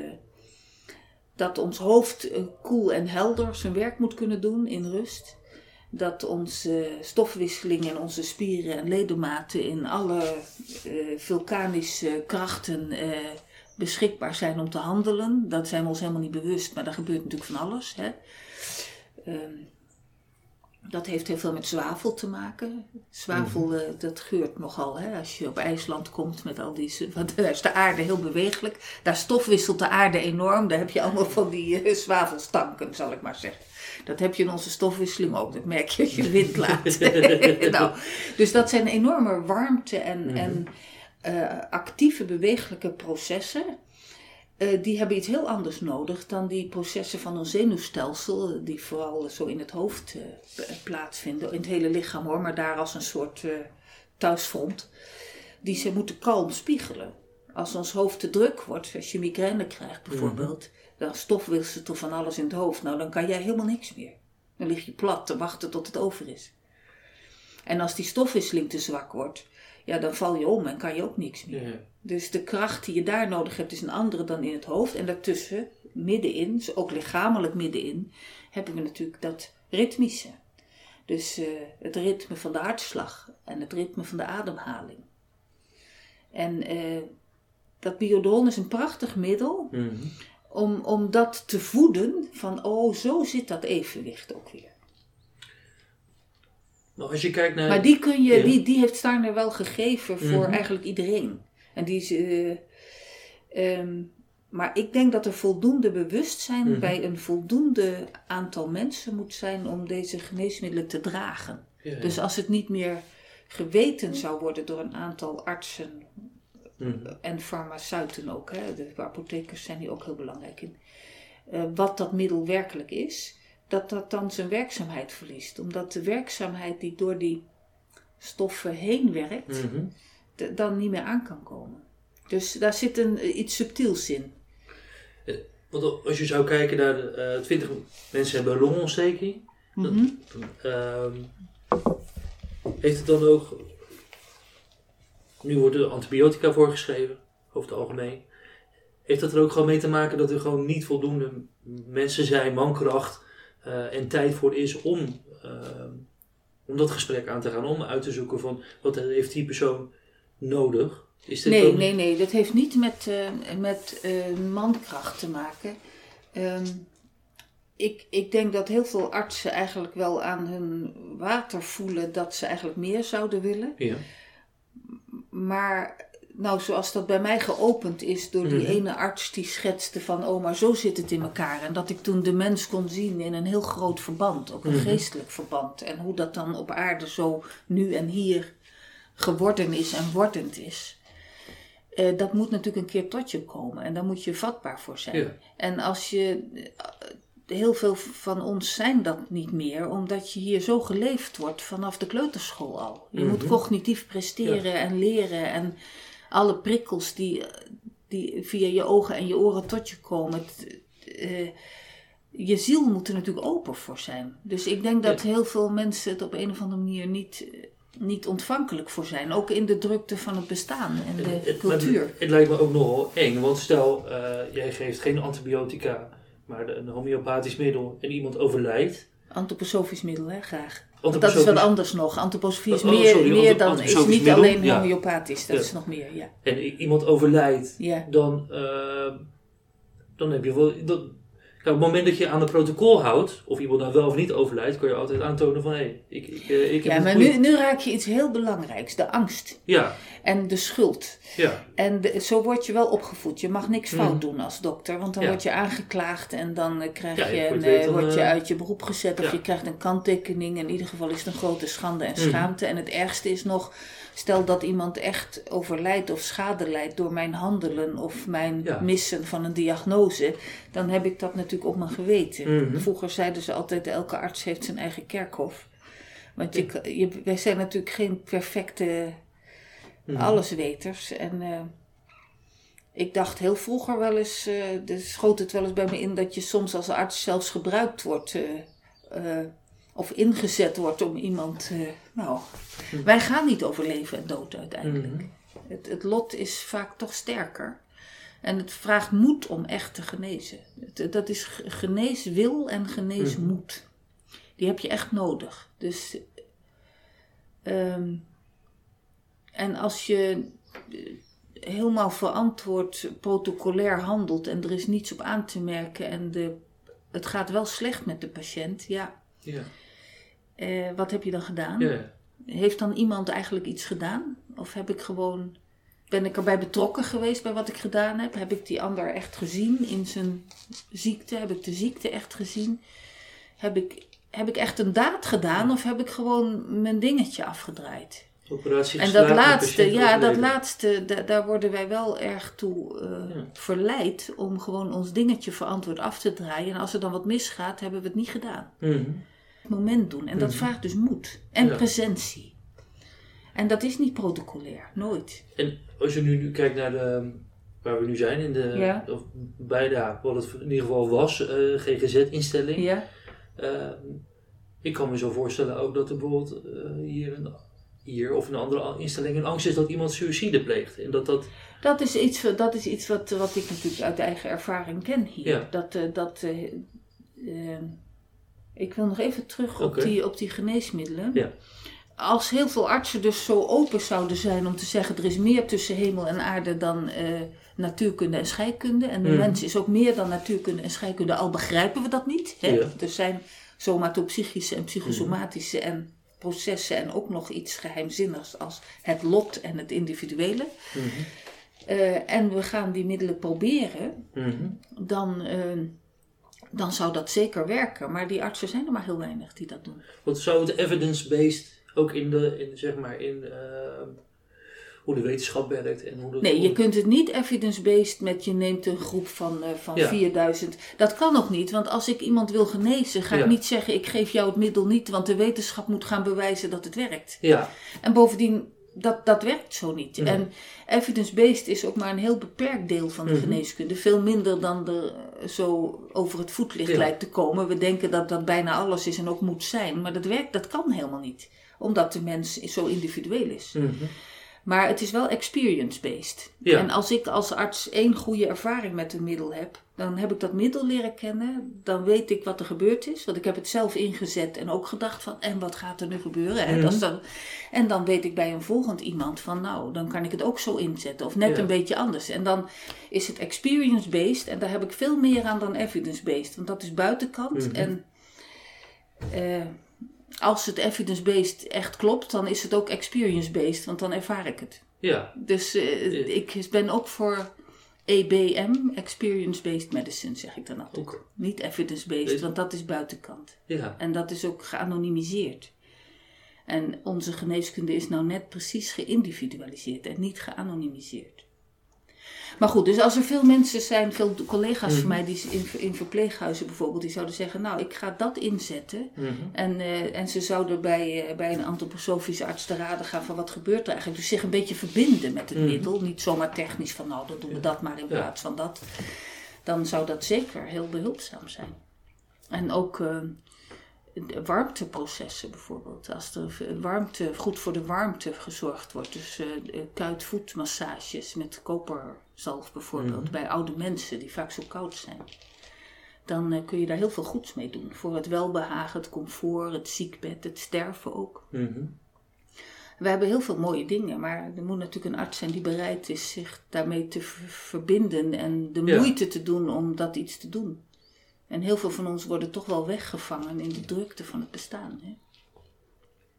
dat ons hoofd eh, koel en helder zijn werk moet kunnen doen in rust. Dat onze stofwisseling en onze spieren en ledematen in alle eh, vulkanische krachten eh, beschikbaar zijn om te handelen. Dat zijn we ons helemaal niet bewust, maar dat gebeurt natuurlijk van alles. Hè? Ehm, dat heeft heel veel met zwavel te maken. Zwavel, eh, dat geurt nogal. Hè? Als je op IJsland komt met al die... Want daar is de aarde heel bewegelijk. Daar stofwisselt de aarde enorm. Daar heb je allemaal van die eh, zwavelstanken, zal ik maar zeggen. Dat heb je in onze stofwisseling ook. Dat merk je als je de wind laat. nou, dus dat zijn enorme warmte en, en eh, actieve bewegelijke processen. Eh, die hebben iets heel anders nodig dan die processen van ons zenuwstelsel, eh, die vooral zo in het hoofd eh, plaatsvinden, in het hele lichaam hoor, maar daar als een soort eh, thuisfront. Die ze moeten kalm spiegelen. Als ons hoofd te druk wordt, als je migraine krijgt bijvoorbeeld, dan stofwisselt er van alles in het hoofd. Nou, dan kan jij helemaal niks meer. Dan lig je plat te wachten tot het over is. En als die stofwisseling te zwak wordt, ja, dan val je om en kan je ook niks meer. Dus de kracht die je daar nodig hebt is een andere dan in het hoofd. En daartussen, middenin, dus ook lichamelijk middenin, hebben we natuurlijk dat ritmische. Dus eh, het ritme van de hartslag en het ritme van de ademhaling. En eh, dat biodon is een prachtig middel Mhm. om, om dat te voeden van, oh, zo zit dat evenwicht ook weer. Nou, als je kijkt naar... Maar die, kun je, Ja. die, die heeft Steiner wel gegeven voor Mhm. eigenlijk iedereen. En die eh, ehm, maar ik denk dat er voldoende bewustzijn Mhm. bij een voldoende aantal mensen moet zijn om deze geneesmiddelen te dragen. Ja, ja. Dus als het niet meer geweten zou worden door een aantal artsen Mhm. en farmaceuten ook, hè, de apothekers zijn hier ook heel belangrijk in, eh, wat dat middel werkelijk is, dat dat dan zijn werkzaamheid verliest. Omdat de werkzaamheid die door die stoffen heen werkt, Mhm. Dan niet meer aan kan komen. Dus daar zit een, eh, iets subtiels in. Want als je zou kijken naar de, eh 20 mensen hebben longontsteking. Dat- Mhm. Ehm, heeft het dan ook. Nu worden er antibiotica voorgeschreven, over het algemeen. Heeft dat er ook gewoon mee te maken dat er gewoon niet voldoende mensen zijn, mankracht eh, en tijd voor is om, ehm, om dat gesprek aan te gaan, om uit te zoeken van wat heeft die persoon nodig? Is dit Nee, dan- nee, nee, dat heeft niet met, eh, met eh, mankracht te maken. Ehm, ik, ik denk dat heel veel artsen eigenlijk wel aan hun water voelen dat ze eigenlijk meer zouden willen. Ja. Maar nou, zoals dat bij mij geopend is door die Mhm. ene arts die schetste van, oh, maar zo zit het in elkaar. En dat ik toen de mens kon zien in een heel groot verband, ook een Mhm. geestelijk verband. En hoe dat dan op aarde zo nu en hier geworden is en wordend is. Eh, dat moet natuurlijk een keer tot je komen en daar moet je vatbaar voor zijn. Ja. En als je, eh, heel veel van ons zijn dat niet meer, omdat je hier zo geleefd wordt vanaf de kleuterschool al. Je moet Mhm. cognitief presteren en leren en alle prikkels die, die via je ogen en je oren tot je komen. het, eh, je ziel moet er natuurlijk open voor zijn. Dus ik denk dat heel veel mensen het op een of andere manier niet, niet ontvankelijk voor zijn. Ook in de drukte van het bestaan en de Het- cultuur. Het, het lijkt me ook nogal eng, want stel, eh, jij geeft geen antibiotica, maar een homeopathisch middel en iemand overlijdt. Antroposofisch middel, hè, graag. Want dat is wat anders nog. Antroposofie is Oh, meer, sorry, meer antro- dan, is niet middel, alleen ja. homeopathisch, dat Ja. is nog meer, ja. En iemand overlijdt, ja. dan, eh, dan heb je wel. Kijk, op het moment dat je aan het protocol houdt, of iemand nou wel of niet overlijdt, kun je altijd aantonen van hé, hey, ik, ik, eh, ik heb Ja, maar nu, nu raak je iets heel belangrijks. De angst Ja, en de schuld. ja, En de- zo word je wel opgevoed. Je mag niks fout Mhm. doen als dokter, want dan Ja. word je aangeklaagd en dan eh, krijg Ja, je een, je eh, word je uit je beroep gezet of ja. je krijgt een kanttekening. In ieder geval is het een grote schande en Mhm. schaamte. En het ergste is nog, stel dat iemand echt overlijdt of schade leidt door mijn handelen of mijn Ja. missen van een diagnose, dan heb ik dat natuurlijk op mijn geweten. Mhm. Vroeger zeiden ze altijd, elke arts heeft zijn eigen kerkhof. Want je, je, wij zijn natuurlijk geen perfecte Mhm. allesweters. En eh, ik dacht heel vroeger wel eens, eh dus schoot het wel eens bij me in dat je soms als arts zelfs gebruikt wordt. eh, of ingezet wordt om iemand. Nou, wij gaan niet over leven en dood uiteindelijk. Mhm. Het, het lot is vaak toch sterker. En het vraagt moed om echt te genezen. Het- dat is ge- geneeswil en geneesmoed. Die heb je echt nodig. Dus. ehm, en als je eh, helemaal verantwoord protocolair handelt en er is niets op aan te merken en de, het gaat wel slecht met de patiënt, ja, ja, eh, wat heb je dan gedaan? Heeft dan iemand eigenlijk iets gedaan? Of heb ik gewoon, ben ik erbij betrokken geweest bij wat ik gedaan heb? Heb ik die ander echt gezien in zijn ziekte? Heb ik de ziekte echt gezien? Heb ik, heb ik echt een daad gedaan of heb ik gewoon mijn dingetje afgedraaid? Operatie En dat laatste, ja, dat laatste, da- daar worden wij wel erg toe eh, Ja. verleid om gewoon ons dingetje verantwoord af te draaien. En als er dan wat misgaat, hebben we het niet gedaan. Het moment doen. En dat Mhm. vraagt dus moed en Ja. presentie. En dat is niet protocolair, nooit. En als je nu, nu kijkt naar de, waar we nu zijn, in de, Ja. of wat het in ieder geval was, eh, GGZ-instelling. Ja, Eh, ik kan me zo voorstellen ook dat er bijvoorbeeld eh, hier, een, hier of een andere instelling een angst is dat iemand suïcide pleegt. En dat dat, dat is iets, dat is iets wat, wat ik natuurlijk uit eigen ervaring ken hier. Ja. Dat, eh, dat, ik wil nog even terug op, die, op die geneesmiddelen. Ja. Als heel veel artsen dus zo open zouden zijn om te zeggen er is meer tussen hemel en aarde dan eh, natuurkunde en scheikunde. En de Mhm. mens is ook meer dan natuurkunde en scheikunde, al begrijpen we dat niet. Hè? Ja. Er zijn somatopsychische en psychosomatische en processen en ook nog iets geheimzinnigs als het lot en het individuele. Mhm. Eh, en we gaan die middelen proberen, dan, eh, dan zou dat zeker werken. Maar die artsen zijn er maar heel weinig die dat doen. Want zou het evidence-based ook in de, in, zeg maar, in eh, hoe de wetenschap werkt en hoe dat... Nee, je kunt het niet evidence-based met je neemt een groep van, eh, van Ja. 4000. Dat kan ook niet, want als ik iemand wil genezen, ga Ja. ik niet zeggen ik geef jou het middel niet, want de wetenschap moet gaan bewijzen dat het werkt. Ja, En bovendien, dat, dat werkt zo niet. Nee. En evidence-based is ook maar een heel beperkt deel van de Mhm. geneeskunde. Veel minder dan er zo over het voetlicht Ja. lijkt te komen. We denken dat dat bijna alles is en ook moet zijn. Maar dat werkt, dat kan helemaal niet. Omdat de mens zo individueel is. Mhm. Maar het is wel experience-based. Ja. En als ik als arts één goede ervaring met een middel heb, dan heb ik dat middel leren kennen. Dan weet ik wat er gebeurd is. Want ik heb het zelf ingezet en ook gedacht van, en wat gaat er nu gebeuren? En, dan, en dan weet ik bij een volgend iemand van, nou, dan kan ik het ook zo inzetten. Of net Ja. een beetje anders. En dan is het experience-based. En daar heb ik veel meer aan dan evidence-based. Want dat is buitenkant. Mhm. En eh, als het evidence-based echt klopt, dan is het ook experience-based. Want dan ervaar ik het. ja, Dus eh, ik ben ook voor EBM, Experience-Based Medicine, zeg ik dan altijd. Niet evidence-based, want dat is buitenkant. ja. En dat is ook geanonimiseerd. En onze geneeskunde is nou net precies geïndividualiseerd en niet geanonimiseerd. Maar goed, dus als er veel mensen zijn, veel collega's van mij die in, in verpleeghuizen bijvoorbeeld, die zouden zeggen, nou ik ga dat inzetten. Mhm. En, eh, en ze zouden bij, eh, bij een antroposofische arts te raden gaan van wat gebeurt er eigenlijk. Dus zich een beetje verbinden met het Mhm. middel. Niet zomaar technisch van nou dan doen we dat maar in Ja. plaats van dat. Dan zou dat zeker heel behulpzaam zijn. En ook eh, warmteprocessen bijvoorbeeld. Als er warmte, goed voor de warmte gezorgd wordt. Dus uh, kuitvoetmassages met koperzalf bijvoorbeeld. Mhm. Bij oude mensen die vaak zo koud zijn. Dan eh, kun je daar heel veel goeds mee doen. Voor het welbehagen, het comfort, het ziekbed, het sterven ook. Mhm. We hebben heel veel mooie dingen, maar er moet natuurlijk een arts zijn die bereid is zich daarmee te ver- verbinden en de Ja. moeite te doen om dat iets te doen. En heel veel van ons worden toch wel weggevangen in de drukte van het bestaan. Hè?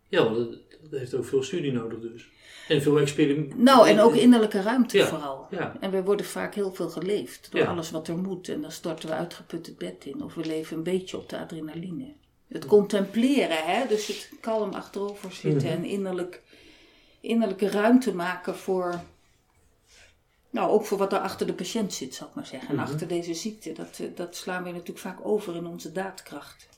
Ja, want dat heeft ook veel studie nodig dus. En veel experiment. Nou, en ook innerlijke ruimte Ja, vooral. ja. En we worden vaak heel veel geleefd door Ja. alles wat er moet. En dan storten we uitgeput het bed in. Of we leven een beetje op de adrenaline. Het contempleren, hè? dus het kalm achterover zitten Mhm. en innerlijk, innerlijke ruimte maken voor. Nou, ook voor wat er achter de patiënt zit, zal ik maar zeggen. En Mhm. achter deze ziekte, dat, eh, dat slaan we natuurlijk vaak over in onze daadkracht.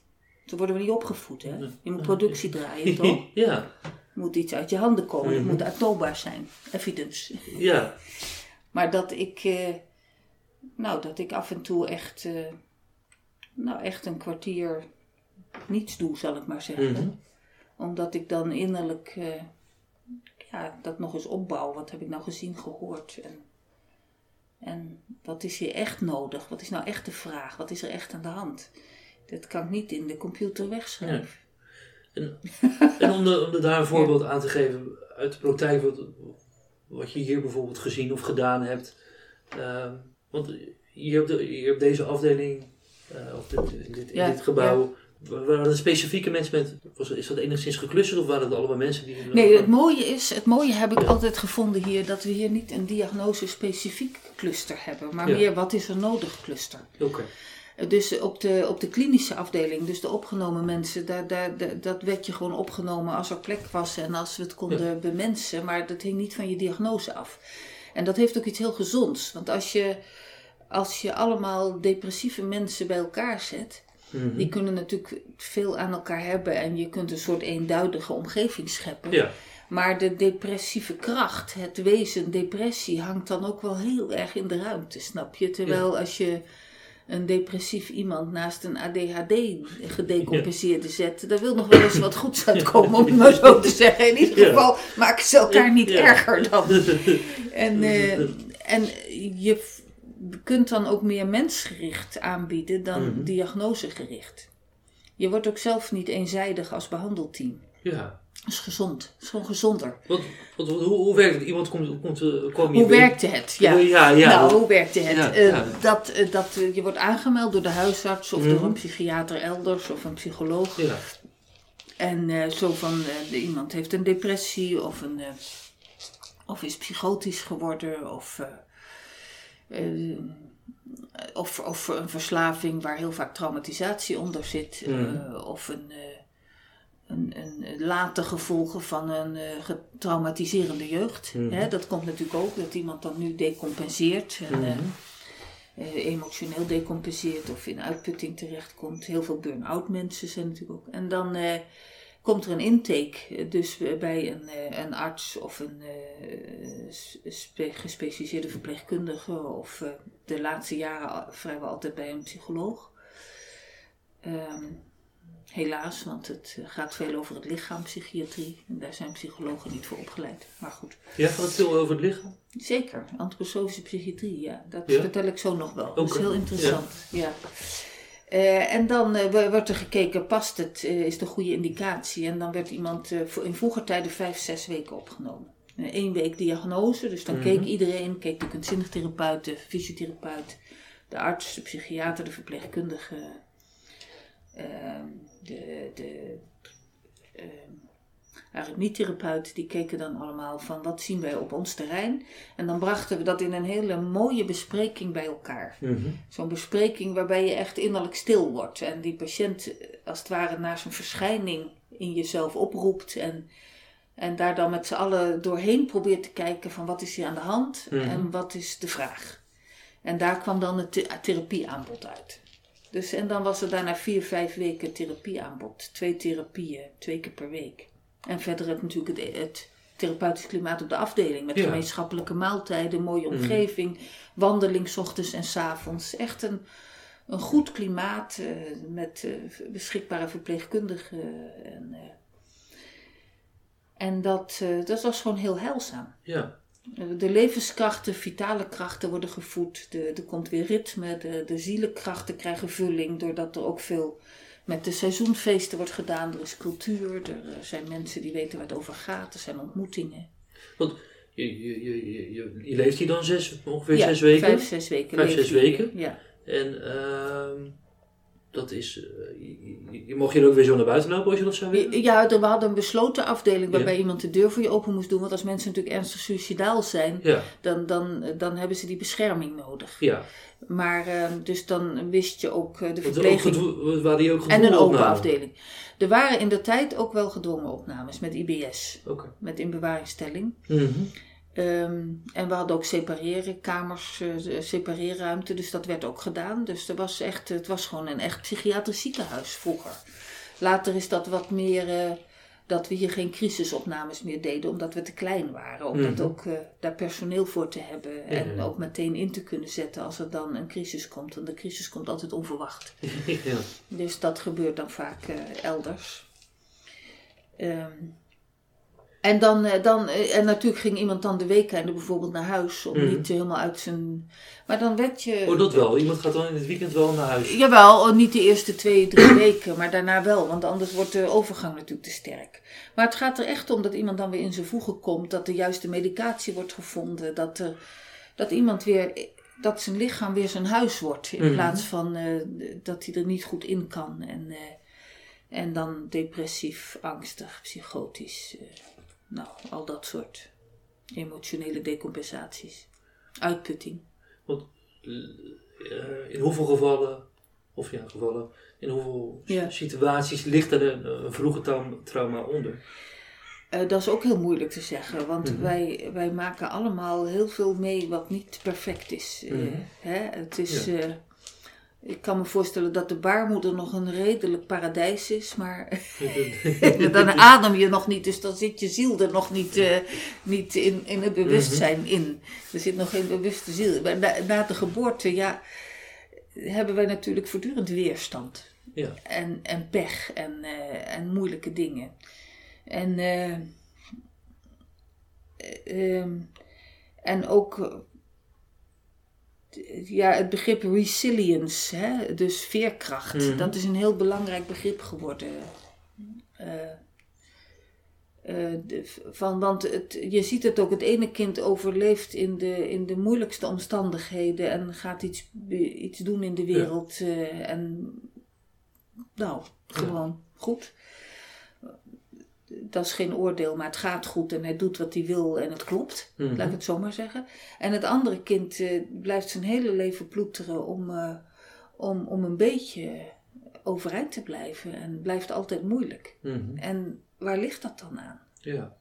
Zo worden we niet opgevoed, hè? Je moet productie draaien, toch? ja, moet iets uit je handen komen. Het Mhm. moet aantoonbaar zijn. Evidence. ja. Maar dat ik, eh, nou, dat ik af en toe echt, eh, nou, echt een kwartier niets doe, zal ik maar zeggen. Mhm. Omdat ik dan innerlijk, eh, ja, dat nog eens opbouw. Wat heb ik nou gezien, gehoord? En, en wat is hier echt nodig? Wat is nou echt de vraag? Wat is er echt aan de hand? Dat kan ik niet in de computer wegschrijven. En, en om, de, om daar een voorbeeld aan te geven uit de praktijk, wat, wat je hier bijvoorbeeld gezien of gedaan hebt. Ehm, want hier op, de, hier op deze afdeling, eh, of dit, in, dit, in Ja, dit gebouw, waren er specifieke mensen met, was, is dat enigszins geclusterd of waren het allemaal mensen die... Nee, het mooie is, het mooie heb ik altijd gevonden hier, dat we hier niet een diagnose-specifiek cluster hebben, maar meer wat is er nodig cluster. Oké, Dus op de, op de klinische afdeling, dus de opgenomen mensen, daar, daar, daar- dat werd je gewoon opgenomen als er plek was en als we het konden bemensen. Maar dat hing niet van je diagnose af. En dat heeft ook iets heel gezonds. Want als je, als je allemaal depressieve mensen bij elkaar zet, Mhm. die kunnen natuurlijk veel aan elkaar hebben en je kunt een soort eenduidige omgeving scheppen. Ja, Maar de depressieve kracht, het wezen depressie, hangt dan ook wel heel erg in de ruimte, snap je? Terwijl als je een depressief iemand naast een ADHD gedecompenseerde zet, daar wil nog wel eens wat goeds uitkomen, om het maar zo te zeggen. In ieder geval maken ze elkaar niet erger dan. En, eh, en je kunt dan ook meer mensgericht aanbieden dan Mhm. diagnosegericht. Je wordt ook zelf niet eenzijdig als behandelteam. ja. Is gezond. Is gewoon gezonder. Wat, wat, hoe, hoe werkt het? Iemand komt, komt, eh, kwam Hoe werkte het? Ja. Ja, ja. nou, hoe werkte het? Ja, Eh, ja. Dat, eh, dat, je wordt aangemeld door de huisarts of Mhm. door een psychiater elders of een psycholoog. Ja, En zo van, iemand heeft een depressie of, een, of is psychotisch geworden of, of, of een verslaving waar heel vaak traumatisatie onder zit. Mhm. of een, een, een late gevolgen van een eh, getraumatiserende jeugd. Mhm. Hè, dat komt natuurlijk ook, dat iemand dan nu decompenseert. En, eh, Mhm. eh, emotioneel decompenseert of in uitputting terechtkomt. Heel veel burn-out mensen zijn natuurlijk ook. En dan eh, komt er een intake, eh, dus eh, bij een, eh, een arts of een eh, spe- gespecialiseerde verpleegkundige of eh, de laatste jaren vrijwel altijd bij een psycholoog. Ehm, helaas, want het eh, gaat veel over het lichaam, psychiatrie. En daar zijn psychologen niet voor opgeleid. Maar goed. ja, gaat het veel over het lichaam? Zeker, antroposofische psychiatrie, ja. Dat Ja? vertel ik zo nog wel. Dat is heel interessant, ja. Eh, en dan eh, wo- wordt er gekeken, past het, is de goede indicatie. En dan werd iemand in vroeger tijden vijf, zes weken opgenomen. Eén week diagnose, dus dan Mhm. keek iedereen, keek de kunstzinnig therapeut, de fysiotherapeut, de arts, de psychiater, de verpleegkundige, ehm, de, de aritmietherapeut, die keken dan allemaal van wat zien wij op ons terrein. En dan brachten we dat in een hele mooie bespreking bij elkaar. Mhm. Zo'n bespreking waarbij je echt innerlijk stil wordt. En die patiënt eh, als het ware naar zijn verschijning in jezelf oproept. En, en daar dan met z'n allen doorheen probeert te kijken van wat is hier aan de hand Mhm. en wat is de vraag. En daar kwam dan het the- therapieaanbod uit. Dus, en dan was er daarna vier, vijf weken therapieaanbod. Twee therapieën, twee keer per week. En verder het natuurlijk het, het therapeutisch klimaat op de afdeling. Met Ja. gemeenschappelijke maaltijden, mooie Mhm. omgeving, wandeling 's ochtends en 's avonds. Echt een, een goed klimaat eh, met eh, beschikbare verpleegkundigen. En, eh, en dat, eh, dat was gewoon heel heilzaam. Ja. De levenskrachten, vitale krachten worden gevoed. De, er komt weer ritme. De, de zielenkrachten krijgen vulling. Doordat er ook veel met de seizoenfeesten wordt gedaan. Er is cultuur. Er eh, zijn mensen die weten waar het over gaat. Er zijn ontmoetingen. Want je, je, je, je, je, leeft hier dan zes, ongeveer Ja, zes weken. Vijf, zes weken. Vijf, zes weken? Ja. En ehm, dat is. eh, je, je- je mocht hier ook weer zo naar buiten lopen als je dat zou willen? Ja, we hadden een besloten afdeling waarbij Ja. iemand de deur voor je open moest doen. Want als mensen natuurlijk ernstig suicidaal zijn, Ja, dan, dan, dan hebben ze die bescherming nodig. ja. Maar eh, dus dan wist je ook eh, de ook verpleging. waren die ook En een open opnamen? afdeling. Er waren in de tijd ook wel gedwongen opnames met IBS, Oké. met inbewaringstelling. Mhm. Ehm, en we hadden ook separeren, kamers, eh, separeerruimte, dus dat werd ook gedaan. Dus er was echt, het was gewoon een echt psychiatrisch ziekenhuis vroeger. Later is dat wat meer, eh, dat we hier geen crisisopnames meer deden, omdat we te klein waren. Om dat Mhm. ook eh, daar personeel voor te hebben en ook meteen in te kunnen zetten als er dan een crisis komt. Want de crisis komt altijd onverwacht. ja. Dus dat gebeurt dan vaak elders. Ehm, en, dan, eh, dan, eh, en natuurlijk ging iemand dan de weekenden bijvoorbeeld naar huis. Om Mhm. niet helemaal uit zijn. Maar dan werd je. Oh, dat wel. Iemand gaat dan in het weekend wel naar huis. Jawel, oh, niet de eerste twee, drie weken, maar daarna wel. Want anders wordt de overgang natuurlijk te sterk. Maar het gaat er echt om dat iemand dan weer in zijn voegen komt. Dat de juiste medicatie wordt gevonden. Dat, er, dat iemand weer. Dat zijn lichaam weer zijn huis wordt. In Mhm. plaats van eh, dat hij er niet goed in kan. En, en dan depressief, angstig, psychotisch. Nou, al dat soort emotionele decompensaties. Uitputting. Want eh, in hoeveel gevallen, of ja, gevallen, in hoeveel Ja. situaties ligt er een, een vroege trauma, trauma onder? Eh, dat is ook heel moeilijk te zeggen, want Mhm. wij, wij maken allemaal heel veel mee wat niet perfect is. Eh, Mhm. hè? Het is ik kan me voorstellen dat de baarmoeder nog een redelijk paradijs is, maar dan adem je nog niet, dus dan zit je ziel er nog niet, eh, niet in, in het bewustzijn in. Er zit nog geen bewuste ziel. Maar na, na de geboorte, ja, hebben wij natuurlijk voortdurend weerstand ja. en, en pech en, eh, en moeilijke dingen. En, eh, eh, ehm, en ook ja, het begrip resilience, hè? dus veerkracht, Mhm. dat is een heel belangrijk begrip geworden. Eh, eh, de- van, want het, je ziet het ook, het ene kind overleeft in de, in de moeilijkste omstandigheden en gaat iets, iets doen in de wereld. eh, en nou, gewoon goed. Dat is geen oordeel, maar het gaat goed en hij doet wat hij wil en het klopt. Mhm. Laat ik het zo maar zeggen. En het andere kind eh, blijft zijn hele leven ploeteren om, eh, om, om een beetje overeind te blijven. En blijft altijd moeilijk. Mhm. En waar ligt dat dan aan? ja.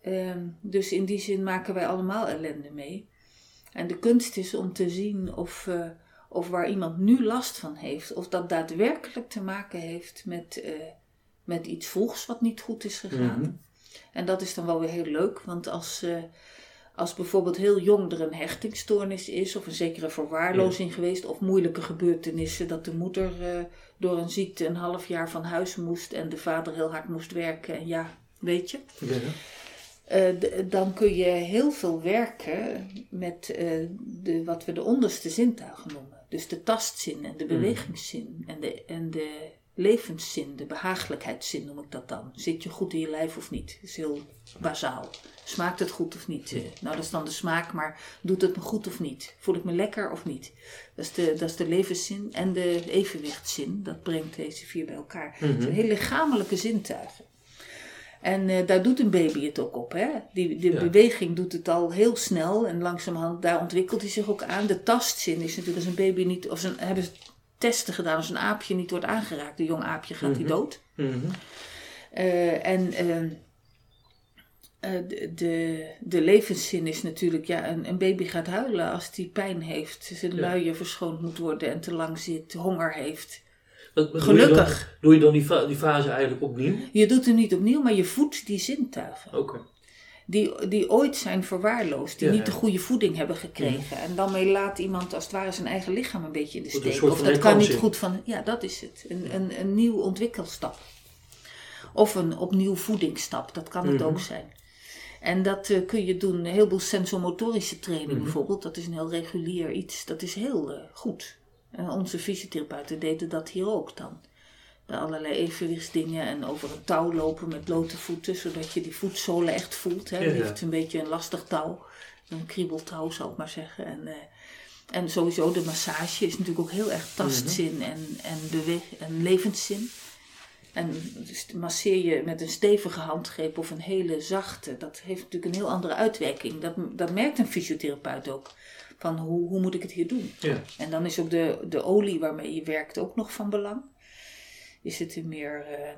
Ehm, dus in die zin maken wij allemaal ellende mee. En de kunst is om te zien of, eh, of waar iemand nu last van heeft, of dat daadwerkelijk te maken heeft met, met iets vroegs wat niet goed is gegaan. Mhm. En dat is dan wel weer heel leuk, want als, eh, als bijvoorbeeld heel jong er een hechtingstoornis is, of een zekere verwaarlozing geweest, of moeilijke gebeurtenissen, dat de moeder eh, door een ziekte een half jaar van huis moest en de vader heel hard moest werken. En ja, weet je. Ja. Eh, dan kun je heel veel werken met de, wat we de onderste zintuigen noemen. Dus de tastzin en de bewegingszin en de, en de levenszin, de behagelijkheidszin noem ik dat dan. Zit je goed in je lijf of niet? Dat is heel bazaal. Smaakt het goed of niet? Eh, nou, dat is dan de smaak, maar doet het me goed of niet? Voel ik me lekker of niet? Dat is de, dat is de levenszin en de evenwichtszin. Dat brengt deze vier bij elkaar. Het zijn heel lichamelijke zintuigen. En eh, daar doet een baby het ook op. Hè? Die, Ja. beweging doet het al heel snel en langzamerhand, daar ontwikkelt hij zich ook aan. De tastzin is natuurlijk als een baby niet, of zijn, hebben ze testen gedaan, als een aapje niet wordt aangeraakt, een jong aapje gaat die Mhm. dood. Mhm. Eh, en ehm, eh, de, de, de levenszin is natuurlijk, ja, een, een baby gaat huilen als die pijn heeft, zijn Ja. luier verschoond moet worden en te lang zit, honger heeft. Gelukkig. Doe je dan, doe je dan die, die fase eigenlijk opnieuw? Je doet het niet opnieuw, maar je voedt die zintuigen. Oké. Die, die ooit zijn verwaarloosd, die Ja, niet de goede voeding hebben gekregen. En dan mee laat iemand als het ware zijn eigen lichaam een beetje in de steek. Of dat kan niet goed van, ja dat is het. Een, een, een nieuw ontwikkelstap. Of een opnieuw voedingsstap, dat kan het Mhm. ook zijn. En dat eh, kun je doen, een heleboel sensomotorische training Mhm. bijvoorbeeld. Dat is een heel regulier iets, dat is heel eh, goed. En onze fysiotherapeuten deden dat hier ook dan. Bij allerlei evenwichtsdingen en over een touw lopen met blote voeten, zodat je die voetzolen echt voelt. Hè. Ja, ja. Liefst een beetje een lastig touw, een kriebeltouw zou ik maar zeggen. En, eh, en sowieso de massage is natuurlijk ook heel erg tastzin en, en, bewe- en levenszin. En dus masseer je met een stevige handgreep of een hele zachte, dat heeft natuurlijk een heel andere uitwerking. Dat, dat merkt een fysiotherapeut ook. Van hoe, hoe moet ik het hier doen? Ja. En dan is ook de, de olie waarmee je werkt ook nog van belang. Is het een meer, eh,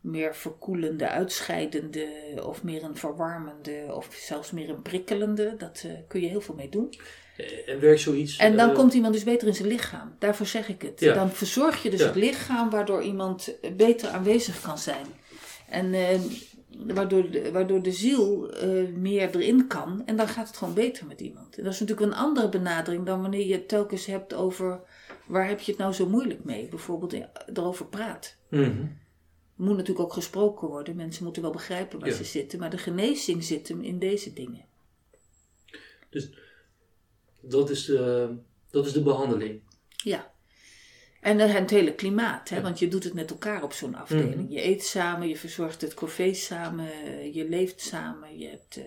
meer verkoelende, uitscheidende of meer een verwarmende of zelfs meer een prikkelende? Dat eh, kun je heel veel mee doen. Eh, En werkt zoiets... En dan komt iemand dus beter in zijn lichaam. Daarvoor zeg ik het. Ja. Dan verzorg je dus Ja. het lichaam waardoor iemand beter aanwezig kan zijn. En waardoor, de, waardoor de ziel meer erin kan. En dan gaat het gewoon beter met iemand. En dat is natuurlijk een andere benadering dan wanneer je het telkens hebt over... waar heb je het nou zo moeilijk mee? Bijvoorbeeld erover praat. Er moet natuurlijk ook gesproken worden. Mensen moeten wel begrijpen waar Ja. ze zitten. Maar de genezing zit hem in deze dingen. Dat is de, dat is de behandeling. Ja. En eh, het hele klimaat, hè? Ja. want je doet het met elkaar op zo'n afdeling. Mhm. Je eet samen, je verzorgt het café samen, je leeft samen, je hebt eh,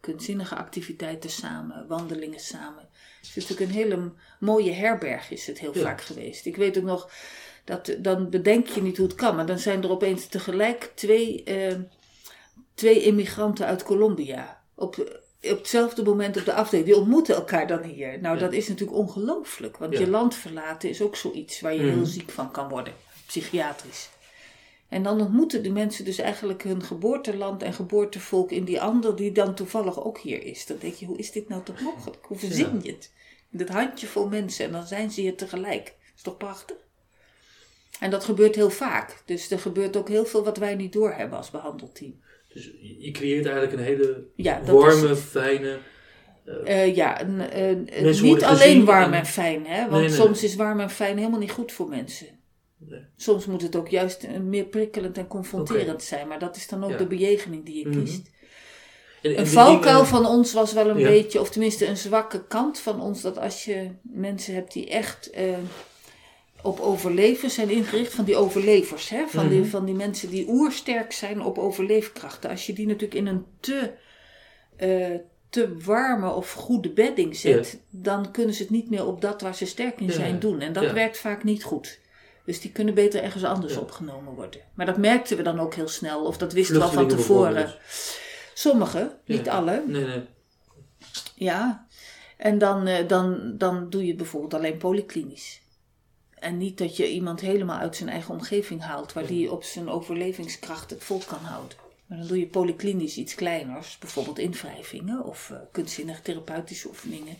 kunstzinnige activiteiten samen, wandelingen samen. Het is natuurlijk een hele mooie herberg is het heel Ja. vaak geweest. Ik weet ook nog, dat, dan bedenk je niet hoe het kan, maar dan zijn er opeens tegelijk twee, eh, twee immigranten uit Colombia. Op, op hetzelfde moment op de afdeling. Die ontmoeten elkaar dan hier. Nou, Ja. dat is natuurlijk ongelooflijk. Want Ja. je land verlaten is ook zoiets waar je Mhm. heel ziek van kan worden. Psychiatrisch. En dan ontmoeten de mensen dus eigenlijk hun geboorteland en geboortevolk in die ander die dan toevallig ook hier is. Dan denk je, hoe is dit nou toch mogelijk? Hoe verzin je het? Dat handjevol mensen en dan zijn ze hier tegelijk. Dat is toch prachtig? En dat gebeurt heel vaak. Dus er gebeurt ook heel veel wat wij niet doorhebben als behandelteam. Dus je creëert eigenlijk een hele Ja, is warme, fijne... Eh, ja, een, een- een- Mensen niet alleen warm en- en fijn, hè? Want Nee, nee, soms is warm en fijn helemaal niet goed voor mensen. Soms moet het ook juist eh, meer prikkelend en confronterend zijn, maar dat is dan ook Ja. de bejegening die je Mhm. kiest. En- en Een valkuil dingen- van ons was wel een Ja. beetje, of tenminste een zwakke kant van ons, dat als je mensen hebt die echt eh, op overleven zijn ingericht, van die overlevers, hè? Van, die, Mhm. van die mensen die oersterk zijn op overleefkrachten, als je die natuurlijk in een te, eh, te warme of goede bedding zet, dan kunnen ze het niet meer op dat waar ze sterk in zijn ja. doen. En dat Ja. werkt vaak niet goed. Dus die kunnen beter ergens anders Ja. opgenomen worden. Maar dat merkten we dan ook heel snel, of dat wisten we al van tevoren. Sommige, niet alle. Nee, nee. Ja, en dan, eh, dan, dan doe je bijvoorbeeld alleen polyklinisch. En niet dat je iemand helemaal uit zijn eigen omgeving haalt, waar die op zijn overlevingskracht het vol kan houden. Maar dan doe je polyklinisch iets kleiners, bijvoorbeeld invrijvingen of eh kunstzinnig therapeutische oefeningen.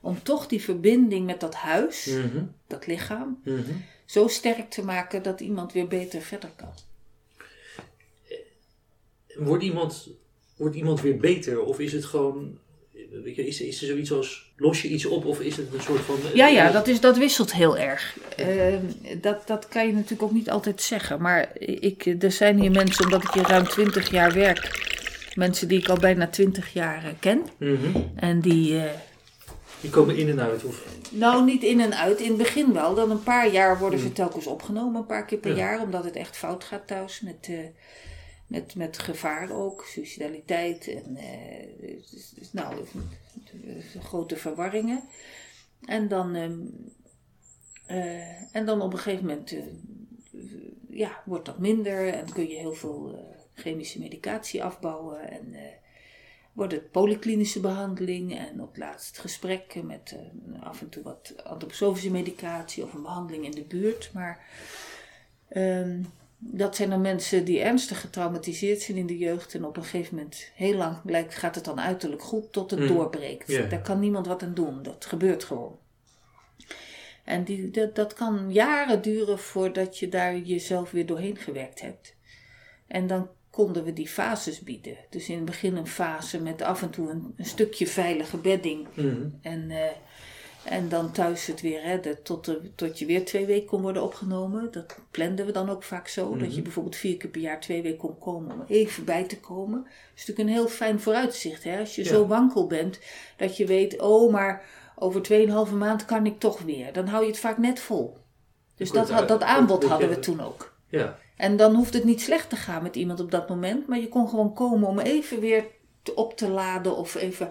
Om toch die verbinding met dat huis, Mhm, dat lichaam, mhm. Zo sterk te maken dat iemand weer beter verder kan. Wordt iemand, wordt iemand weer beter? Of is het gewoon... Weet je, is, is er zoiets als... Los je iets op of is het een soort van... Ja, ja, dat, is, dat wisselt heel erg. Eh, dat, dat kan je natuurlijk ook niet altijd zeggen. Maar ik, er zijn hier mensen, omdat ik hier ruim 20 jaar werk, mensen die ik al bijna 20 jaar eh, ken. Mhm. En die, eh, Die komen in en uit. Of, nou niet in en uit, in het begin wel. Dan een paar jaar worden ze telkens opgenomen, een paar keer per Ja. jaar, omdat het echt fout gaat thuis met, eh, met, met gevaar ook, suicidaliteit en eh, dus- dus, nou, eh, grote verwarringen. En dan, ehm, eh, en dan op een gegeven moment ja, wordt dat minder en kun je heel veel chemische medicatie afbouwen en wordt het polyklinische behandeling en op laatst gesprekken met eh, af en toe wat antroposofische medicatie of een behandeling in de buurt. Maar ehm, dat zijn dan mensen die ernstig getraumatiseerd zijn in de jeugd en op een gegeven moment heel lang lijkt, gaat het dan uiterlijk goed tot het Mm. doorbreekt. Daar kan niemand wat aan doen, dat gebeurt gewoon. En die, dat, dat kan jaren duren voordat je daar jezelf weer doorheen gewerkt hebt. En dan konden we die fases bieden. Dus in het begin een fase met af en toe een, een stukje veilige bedding. Mhm. En, eh, en dan thuis het weer redden tot, de, tot je weer twee weken kon worden opgenomen. Dat planden we dan ook vaak zo. Dat je Mhm. bijvoorbeeld vier keer per jaar twee weken kon komen om even bij te komen. Dat is natuurlijk een heel fijn vooruitzicht. Hè? Als je Ja. zo wankel bent, dat je weet, oh maar over 2,5 maand kan ik toch weer. Dan hou je het vaak net vol. Dus Kort dat, dat aanbod hadden we toen ook. Ja. En dan hoeft het niet slecht te gaan met iemand op dat moment, maar je kon gewoon komen om even weer op te laden of even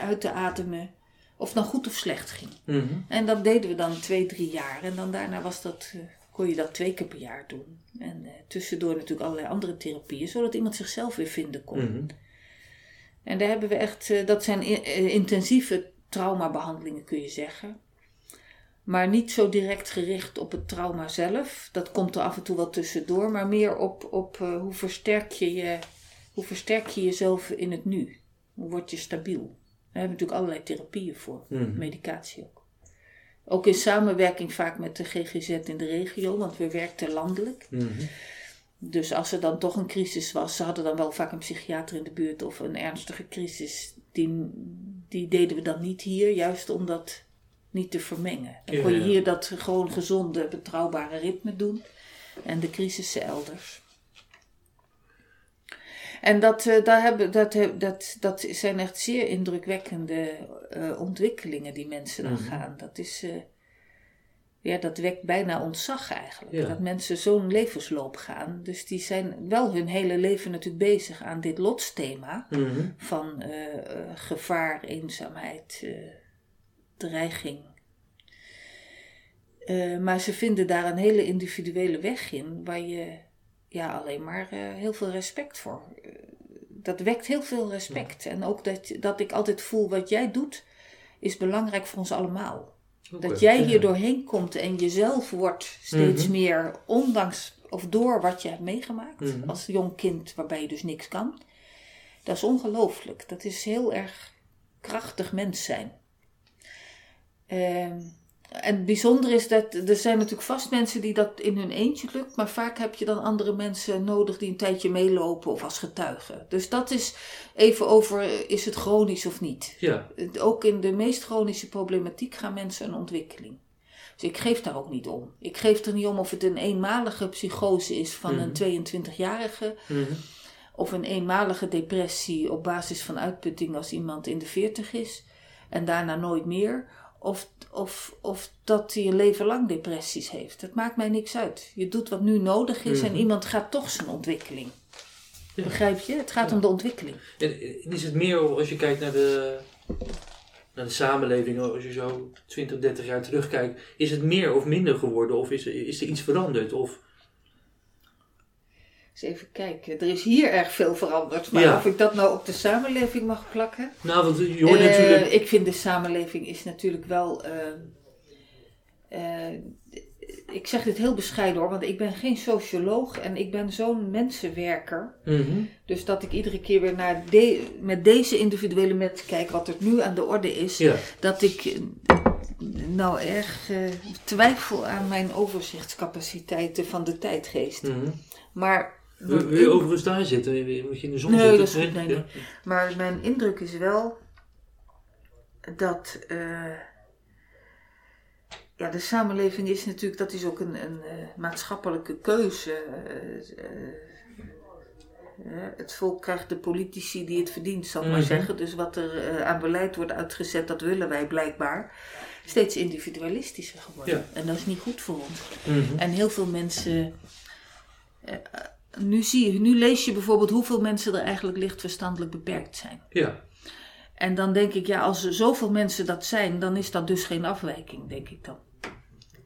uit te ademen. Of het nou goed of slecht ging. Mhm. En dat deden we dan twee, drie jaar. En dan daarna was dat, eh, kon je dat twee keer per jaar doen. En eh, tussendoor natuurlijk allerlei andere therapieën, zodat iemand zichzelf weer vinden kon. Mhm. En daar hebben we echt, eh, dat zijn intensieve traumabehandelingen kun je zeggen. Maar niet zo direct gericht op het trauma zelf. Dat komt er af en toe wel tussendoor. Maar meer op, op eh, hoe, versterk je je, hoe versterk je jezelf in het nu. Hoe word je stabiel. Daar hebben we natuurlijk allerlei therapieën voor. Mhm. Medicatie ook. Ook in samenwerking vaak met de GGZ in de regio. Want we werkten landelijk. Mhm. Dus als er dan toch een crisis was, ze hadden dan wel vaak een psychiater in de buurt of een ernstige crisis. Die, die deden we dan niet hier, juist om dat niet te vermengen. Dan kon je hier dat gewoon gezonde, betrouwbare ritme doen en de crisissen elders. En dat, eh, daar hebben, dat, dat, dat zijn echt zeer indrukwekkende eh, ontwikkelingen die mensen dan Mhm. gaan. Dat is, eh, ja, dat wekt bijna ontzag eigenlijk. Ja. Dat mensen zo'n levensloop gaan. Dus die zijn wel hun hele leven natuurlijk bezig aan dit lotsthema Mhm. van gevaar, eenzaamheid, dreiging. Eh, maar ze vinden daar een hele individuele weg in, waar je ja, alleen maar eh, heel veel respect voor. eh, dat wekt heel veel respect. En ook dat, dat ik altijd voel wat jij doet, is belangrijk voor ons allemaal. Dat jij hier doorheen komt en jezelf wordt steeds Mhm. meer, ondanks of door wat je hebt meegemaakt Mhm. als jong kind, waarbij je dus niks kan. Dat is ongelooflijk. Dat is heel erg krachtig mens zijn. Ehm, en het bijzondere is dat er zijn natuurlijk vast mensen die dat in hun eentje lukt, maar vaak heb je dan andere mensen nodig die een tijdje meelopen of als getuigen. Dus dat is even over, is het chronisch of niet? Ja. Ook in de meest chronische problematiek gaan mensen een ontwikkeling. Dus ik geef daar ook niet om. Ik geef er niet om of het een eenmalige psychose is van Mhm. een 22-jarige Mhm. of een eenmalige depressie op basis van uitputting als iemand in de 40 is en daarna nooit meer. Of, of, of dat hij een leven lang depressies heeft. Het maakt mij niks uit. Je doet wat nu nodig is en Mhm. iemand gaat toch zijn ontwikkeling. Ja. Begrijp je? Het gaat Ja. om de ontwikkeling. Is het meer als je kijkt naar de, naar de samenleving, als je zo 20, 30 jaar terugkijkt, is het meer of minder geworden? Of is is er iets veranderd? Of, Eens even kijken. Er is hier erg veel veranderd. Maar Ja. of ik dat nou op de samenleving mag plakken? nou, want je hoort Eh, natuurlijk... Ik vind de samenleving is natuurlijk wel. eh, eh, ik zeg dit heel bescheiden hoor, want ik ben geen socioloog en ik ben zo'n mensenwerker. Mhm. Dus dat ik iedere keer weer naar de, met deze individuele mensen kijk wat er nu aan de orde is. Ja. Dat ik eh, nou erg twijfel aan mijn overzichtscapaciteiten van de tijdgeest. Mhm. Maar. Wil, wil je overigens daar zitten? Moet je in de zon Nee, zitten? dat is goed, nee, Ja? Maar mijn indruk is wel dat. eh, ja, de samenleving is natuurlijk, dat is ook een, een eh, maatschappelijke keuze. eh, het volk krijgt de politici die het verdient, zal ik maar Mhm. zeggen. Dus wat er aan beleid wordt uitgezet, dat willen wij blijkbaar. Steeds individualistischer geworden. Ja. En dat is niet goed voor ons. Mhm. En heel veel mensen. Nu, zie je, nu lees je bijvoorbeeld hoeveel mensen er eigenlijk licht verstandelijk beperkt zijn. Ja. En dan denk ik, ja, als er zoveel mensen dat zijn, dan is dat dus geen afwijking, denk ik dan.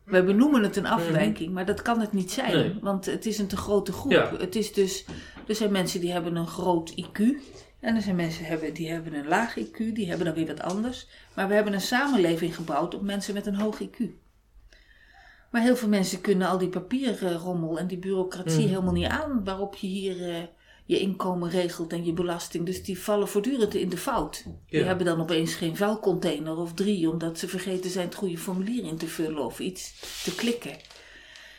We benoemen het een afwijking, maar dat kan het niet zijn. Nee. want het is een te grote groep. Ja. Het is dus, er zijn mensen die hebben een groot IQ en er zijn mensen die hebben, die hebben een laag IQ, die hebben dan weer wat anders. Maar we hebben een samenleving gebouwd op mensen met een hoog IQ. Maar heel veel mensen kunnen al die papierrommel en die bureaucratie Mhm. helemaal niet aan waarop je hier eh, je inkomen regelt en je belasting. Dus die vallen voortdurend in de fout. Die hebben dan opeens geen vuilcontainer of drie, omdat ze vergeten zijn het goede formulier in te vullen of iets te klikken.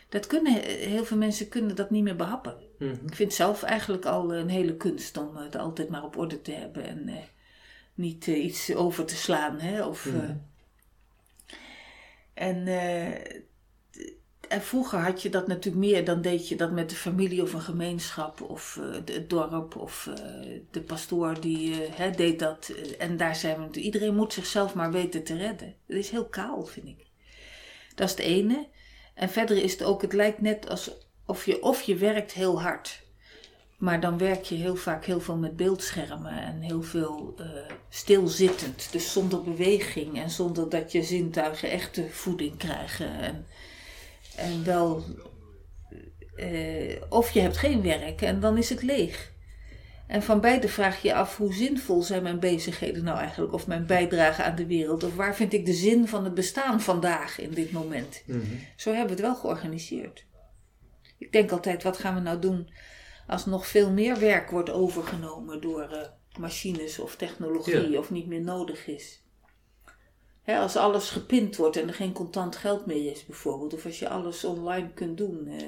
Dat kunnen, heel veel mensen kunnen dat niet meer behappen. Mhm. Ik vind zelf eigenlijk al een hele kunst om het altijd maar op orde te hebben en eh, niet eh, iets over te slaan. Hè? Of, eh, en, eh, en vroeger had je dat natuurlijk meer, dan deed je dat met de familie of een gemeenschap of eh, het dorp of eh, de pastoor die eh, deed dat. En daar zijn we iedereen moet zichzelf maar weten te redden. Dat is heel kaal, vind ik. Dat is het ene. En verder is het ook, het lijkt net alsof je, of je werkt heel hard. Maar dan werk je heel vaak heel veel met beeldschermen en heel veel stilzittend. Dus zonder beweging en zonder dat je zintuigen echte voeding krijgen. En, en wel, eh, of je hebt geen werk en dan is het leeg. En van beide vraag je af hoe zinvol zijn mijn bezigheden nou eigenlijk, of mijn bijdrage aan de wereld, of waar vind ik de zin van het bestaan vandaag in dit moment. Mhm. Zo hebben we het wel georganiseerd. Ik denk altijd, wat gaan we nou doen als nog veel meer werk wordt overgenomen door eh, machines of technologie Ja. of niet meer nodig is. Als alles gepind wordt en er geen contant geld meer is bijvoorbeeld, of als je alles online kunt doen. eh,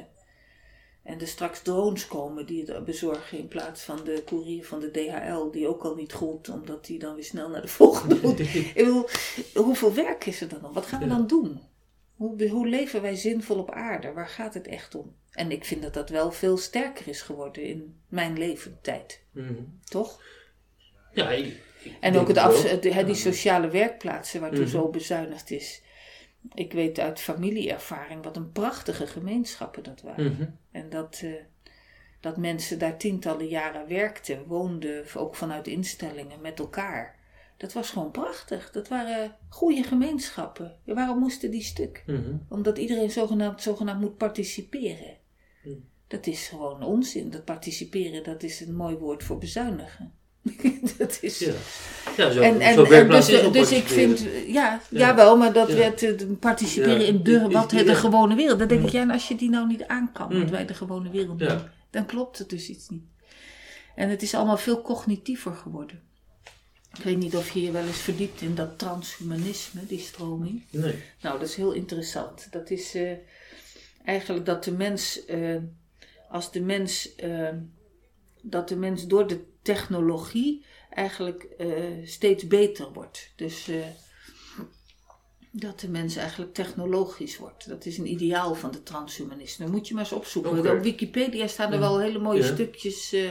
en er straks drones komen die het bezorgen in plaats van de courier van de DHL, die ook al niet goed, omdat die dan weer snel naar de volgende moet. Ik bedoel, hoeveel werk is er dan nog? Wat gaan we Ja. dan doen? Hoe, hoe leven wij zinvol op aarde? Waar gaat het echt om? En ik vind dat dat wel veel sterker is geworden in mijn leventijd. Mhm. Toch? Ja, ik En ook het die sociale werkplaatsen waartoe Mhm. zo bezuinigd is. Ik weet uit familieervaring wat een prachtige gemeenschappen dat waren. Mhm. En dat, eh, dat mensen daar tientallen jaren werkten, woonden, ook vanuit instellingen met elkaar. Dat was gewoon prachtig. Dat waren goede gemeenschappen. Waarom moesten die stuk? Mhm. Omdat iedereen zogenaamd, zogenaamd moet participeren. Hm. Dat is gewoon onzin. Dat participeren, dat is een mooi woord voor bezuinigen. dat is... Ja, ja zo, En, dus, is dus ik vind, ja, Ja. jawel, maar dat Ja. werd eh, participeren in de, wat de gewone wereld. Dan denk ik, Mm. ja, en als je die nou niet aan kan, Mm. wat wij de gewone wereld doen, dan klopt het dus iets niet. En het is allemaal veel cognitiever geworden. Ik weet niet of je je wel eens verdiept in dat transhumanisme, die stroming. Nee. Nou, dat is heel interessant. Dat is eh, eigenlijk dat de mens, eh, als de mens, dat de mens door de technologie eigenlijk eh, steeds beter wordt. Dus eh, dat de mens eigenlijk technologisch wordt. Dat is een ideaal van de transhumanisme. Moet je maar eens opzoeken. Oké. Op Wikipedia staan er wel hele mooie stukjes eh,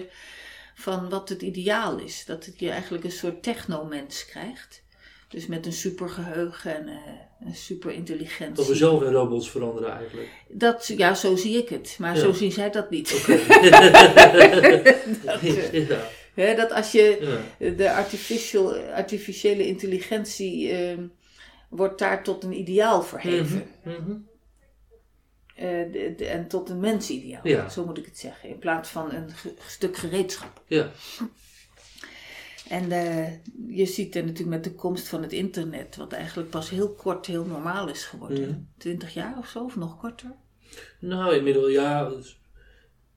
van wat het ideaal is. Dat je eigenlijk een soort technomens krijgt. Dus met een supergeheugen en eh, een super intelligentie. Dat we zelf in robots veranderen eigenlijk. Dat, ja, zo zie ik het. Maar Ja. zo zien zij dat niet. dat, eh, ja. hè, dat als je ja. de artificial, artificiële intelligentie eh, wordt daar tot een ideaal verheven. Mhm. Eh, de- de- en tot een mensideaal. Zo moet ik het zeggen. In plaats van een ge- stuk gereedschap. ja. En eh, je ziet er natuurlijk met de komst van het internet, wat eigenlijk pas heel kort heel normaal is geworden. Mhm. Twintig jaar of zo, of nog korter. Nou, inmiddels, ja. het-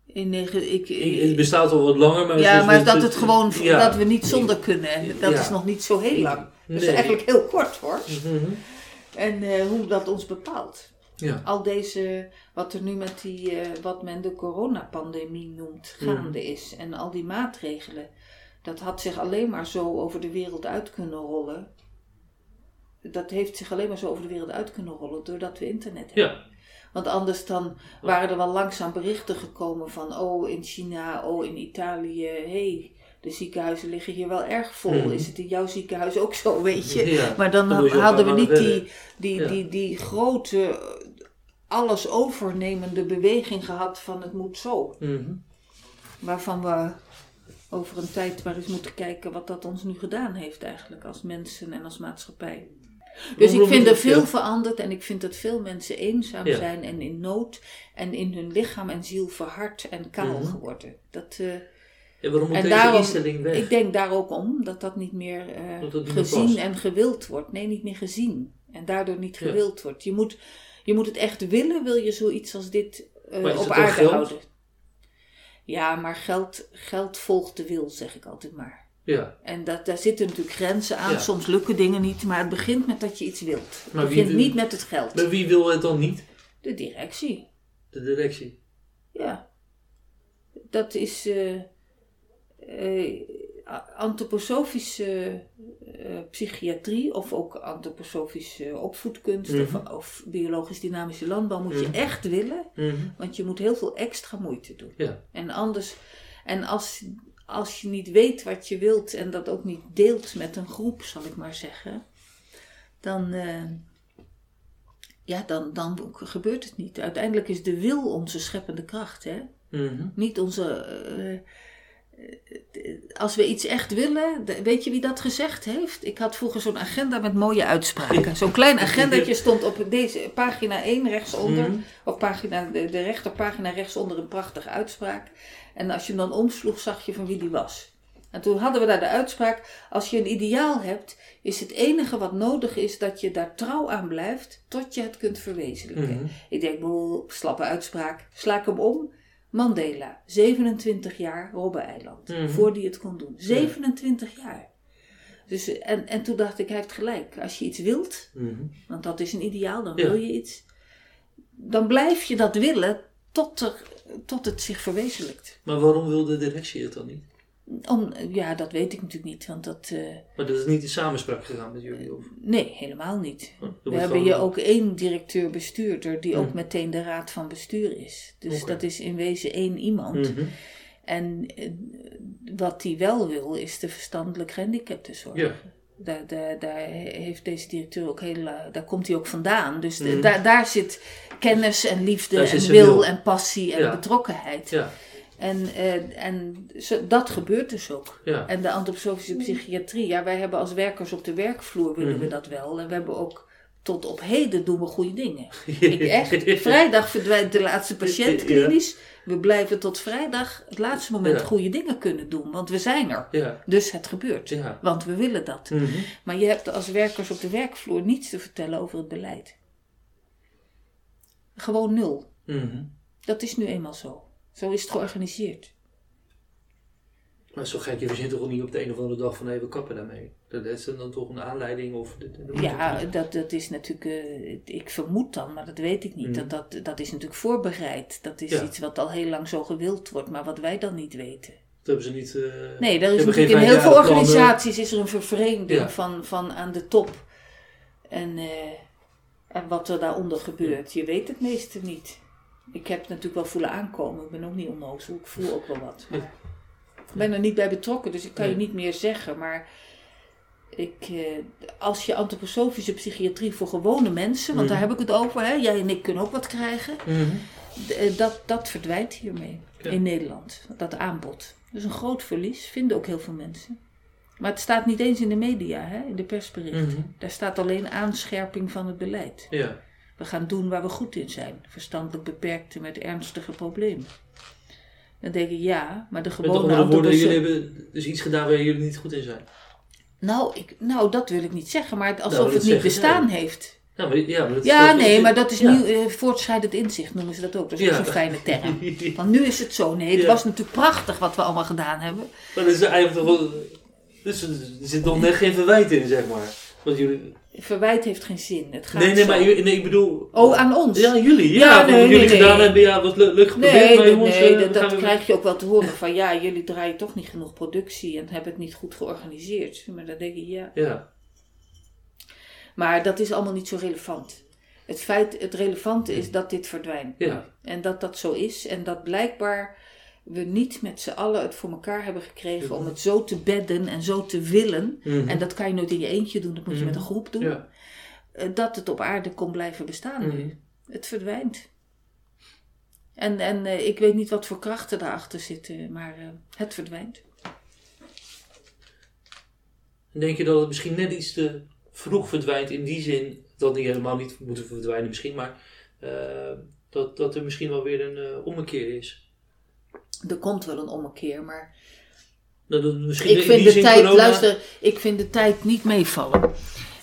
In negen, ik, ik- Het bestaat al wat langer, maar... ja, dus maar dat het gewoon, ja. dat we niet zonder kunnen, dat Ja. is nog niet zo heel lang. Dat is Nee. eigenlijk heel kort hoor. Mhm. En eh, hoe dat ons bepaalt. Ja. Al deze, wat er nu met die, eh, wat men de coronapandemie noemt, gaande is. En al die maatregelen. Dat had zich alleen maar zo over de wereld uit kunnen rollen. Dat heeft zich alleen maar zo over de wereld uit kunnen rollen doordat we internet hebben. Ja. Want anders dan waren er wel langzaam berichten gekomen van, oh in China, oh in Italië, hé, hey, de ziekenhuizen liggen hier wel erg vol. Mhm. Is het in jouw ziekenhuis ook zo, weet je? Ja. Maar dan, hadden we niet die, die, Ja. die, die grote, alles overnemende beweging gehad van het moet zo. Mhm. Waarvan we over een tijd maar eens moeten kijken wat dat ons nu gedaan heeft eigenlijk als mensen en als maatschappij. Dus ik vind er veel ja. veranderd en ik vind dat veel mensen eenzaam Ja. zijn en in nood en in hun lichaam en ziel verhard en kaal Mhm. geworden. Dat, eh, En waarom moet en deze daarom, instelling weg? ik denk daar ook om dat dat niet meer eh, meer gezien en gewild wordt. Nee, niet meer gezien. En daardoor niet Ja. gewild wordt. Je moet, je moet het echt willen, wil je zoiets als dit eh, op aarde houden. Ja, maar geld, geld volgt de wil, zeg ik altijd maar. Ja. En dat, daar zitten natuurlijk grenzen aan. Ja. Soms lukken dingen niet, maar het begint met dat je iets wilt. Het Maar begint wil- niet met het geld. Maar wie wil het dan niet? De directie. De directie. Ja. dat is eh, eh, antroposofische eh, psychiatrie of ook antroposofische opvoedkunst Mhm. of, of biologisch dynamische landbouw moet je Mhm. echt willen, Mhm. want je moet heel veel extra moeite doen. Ja. En anders, en als, als je niet weet wat je wilt en dat ook niet deelt met een groep, zal ik maar zeggen, dan, eh, ja, dan, dan gebeurt het niet. Uiteindelijk is de wil onze scheppende kracht, hè? Mhm. Niet onze. eh, als we iets echt willen, weet je wie dat gezegd heeft? Ik had vroeger zo'n agenda met mooie uitspraken. Zo'n klein agendatje stond op deze pagina 1 rechtsonder, Mhm. of pagina, de, de rechterpagina rechtsonder een prachtige uitspraak. En als je hem dan omsloeg, zag je van wie die was. En toen hadden we daar de uitspraak: als je een ideaal hebt, is het enige wat nodig is dat je daar trouw aan blijft tot je het kunt verwezenlijken. Mhm. Ik denk, boel, slappe uitspraak. Sla ik hem om. Mandela, 27 jaar, Robben-eiland. Mhm. Voor die het kon doen. 27 jaar. Dus, en, en toen dacht ik, hij heeft gelijk. Als je iets wilt, Mhm. want dat is een ideaal, dan Ja. wil je iets. Dan blijf je dat willen tot, er, tot het zich verwezenlijkt. Maar waarom wil de directie het dan niet? Om, ja, dat weet ik natuurlijk niet, want dat... eh, Maar dat is niet in samenspraak gegaan met jullie? Of? nee, helemaal niet. Oh, We hebben hier ook één directeur-bestuurder die ook Mhm. meteen de raad van bestuur is. Dus dat is in wezen één iemand. Mhm. En eh, wat hij wel wil, is de verstandelijk gehandicapten zorgen. Ja. Daar, daar, daar heeft deze directeur ook heel, eh, daar komt hij ook vandaan. Dus de- Mhm. daar, daar zit kennis en liefde Daar en wil, wil. en passie en Ja. betrokkenheid. Ja, En, eh, en zo- dat gebeurt dus ook. ja. En de antroposofische psychiatrie, ja, wij hebben als werkers op de werkvloer willen we Mhm. dat wel. En we hebben ook tot op heden doen we goede dingen. Ik echt, vrijdag verdwijnt de laatste patiënt Ja. klinisch. We blijven tot vrijdag het laatste moment Ja. goede dingen kunnen doen, want we zijn er. Ja, Dus het gebeurt. ja. Want we willen dat. Mhm. Maar je hebt als werkers op de werkvloer niets te vertellen over het beleid. Gewoon nul. Mhm. Dat is nu eenmaal zo. Zo is het georganiseerd. Maar zo gek, je verzint toch ook niet op de een of andere dag van we kappen daarmee. Dat is dan toch een aanleiding of... dat- Ja, dat, dat is natuurlijk, eh, ik vermoed dan, maar dat weet ik niet. Mhm. Dat, dat, dat is natuurlijk voorbereid. Dat is Ja. iets wat al heel lang zo gewild wordt, maar wat wij dan niet weten. Dat hebben ze niet... eh, Nee, er is natuurlijk in heel veel organisaties is er een vervreemding Ja. van, van aan de top. En, eh, en wat er daaronder gebeurt, je weet het meeste niet. Ik heb natuurlijk wel voelen aankomen. Ik ben ook niet onnozel. Ik voel ook wel wat. Maar ik ben er niet bij betrokken, dus ik kan je niet meer zeggen. Maar ik, eh, als je antroposofische psychiatrie voor gewone mensen, want Mhm. daar heb ik het over, hè? jij en ik kunnen ook wat krijgen. Mhm. Eh, dat, dat verdwijnt hiermee Ja. in Nederland, dat aanbod. Is een groot verlies, vinden ook heel veel mensen. Maar het staat niet eens in de media, hè, in de persberichten. Mhm. Daar staat alleen aanscherping van het beleid. Ja, We gaan doen waar we goed in zijn. Verstandelijk beperkten met ernstige problemen. Dan denk ik ja, maar de met gewone andere woorden, jullie hebben dus iets gedaan waar jullie niet goed in zijn. Nou, ik, nou, dat wil ik niet zeggen, maar alsof Nou, dat het niet bestaan heeft. Ja, maar, ja, maar dat Ja, nee, maar dat is Ja. nu eh, voortschrijdend inzicht, noemen ze dat ook. Dat is Ja. zo'n fijne term. Want nu is het zo. Nee, het was natuurlijk prachtig wat we allemaal gedaan hebben. Maar dat is eigenlijk toch wel... Dus er zit nog net geen verwijt in, zeg maar. Want jullie... Verwijt heeft geen zin. Het gaat Nee, nee, zo. maar nee, ik bedoel... Oh, aan ons? Ja, jullie. Ja, Ja, wat nee, jullie nee, nee. gedaan hebben, ja, wat leuk, leuk geprobeerd. Nee, maar jongens, nee, eh, dat, krijg je ook wel te horen van ja, jullie draaien toch niet genoeg productie en hebben het niet goed georganiseerd. Maar dan denk ik ja. Ja, Maar dat is allemaal niet zo relevant. Het feit, het relevante is dat dit verdwijnt. ja. En dat dat zo is en dat blijkbaar we niet met z'n allen het voor elkaar hebben gekregen om het zo te bedden en zo te willen. Mhm. En dat kan je nooit in je eentje doen, dat moet je Mhm. met een groep doen. Ja. eh, Dat het op aarde kon blijven bestaan Mhm. nu. Het verdwijnt. En, en eh, ik weet niet wat voor krachten daarachter zitten, maar eh, het verdwijnt. Denk je dat het misschien net iets te vroeg verdwijnt in die zin, dat niet helemaal niet moeten verdwijnen misschien, maar dat, dat er misschien wel weer een eh, ommekeer is? Er komt wel een ommekeer, maar ik in vind de tijd, corona- luister, ik vind de tijd niet meevallen.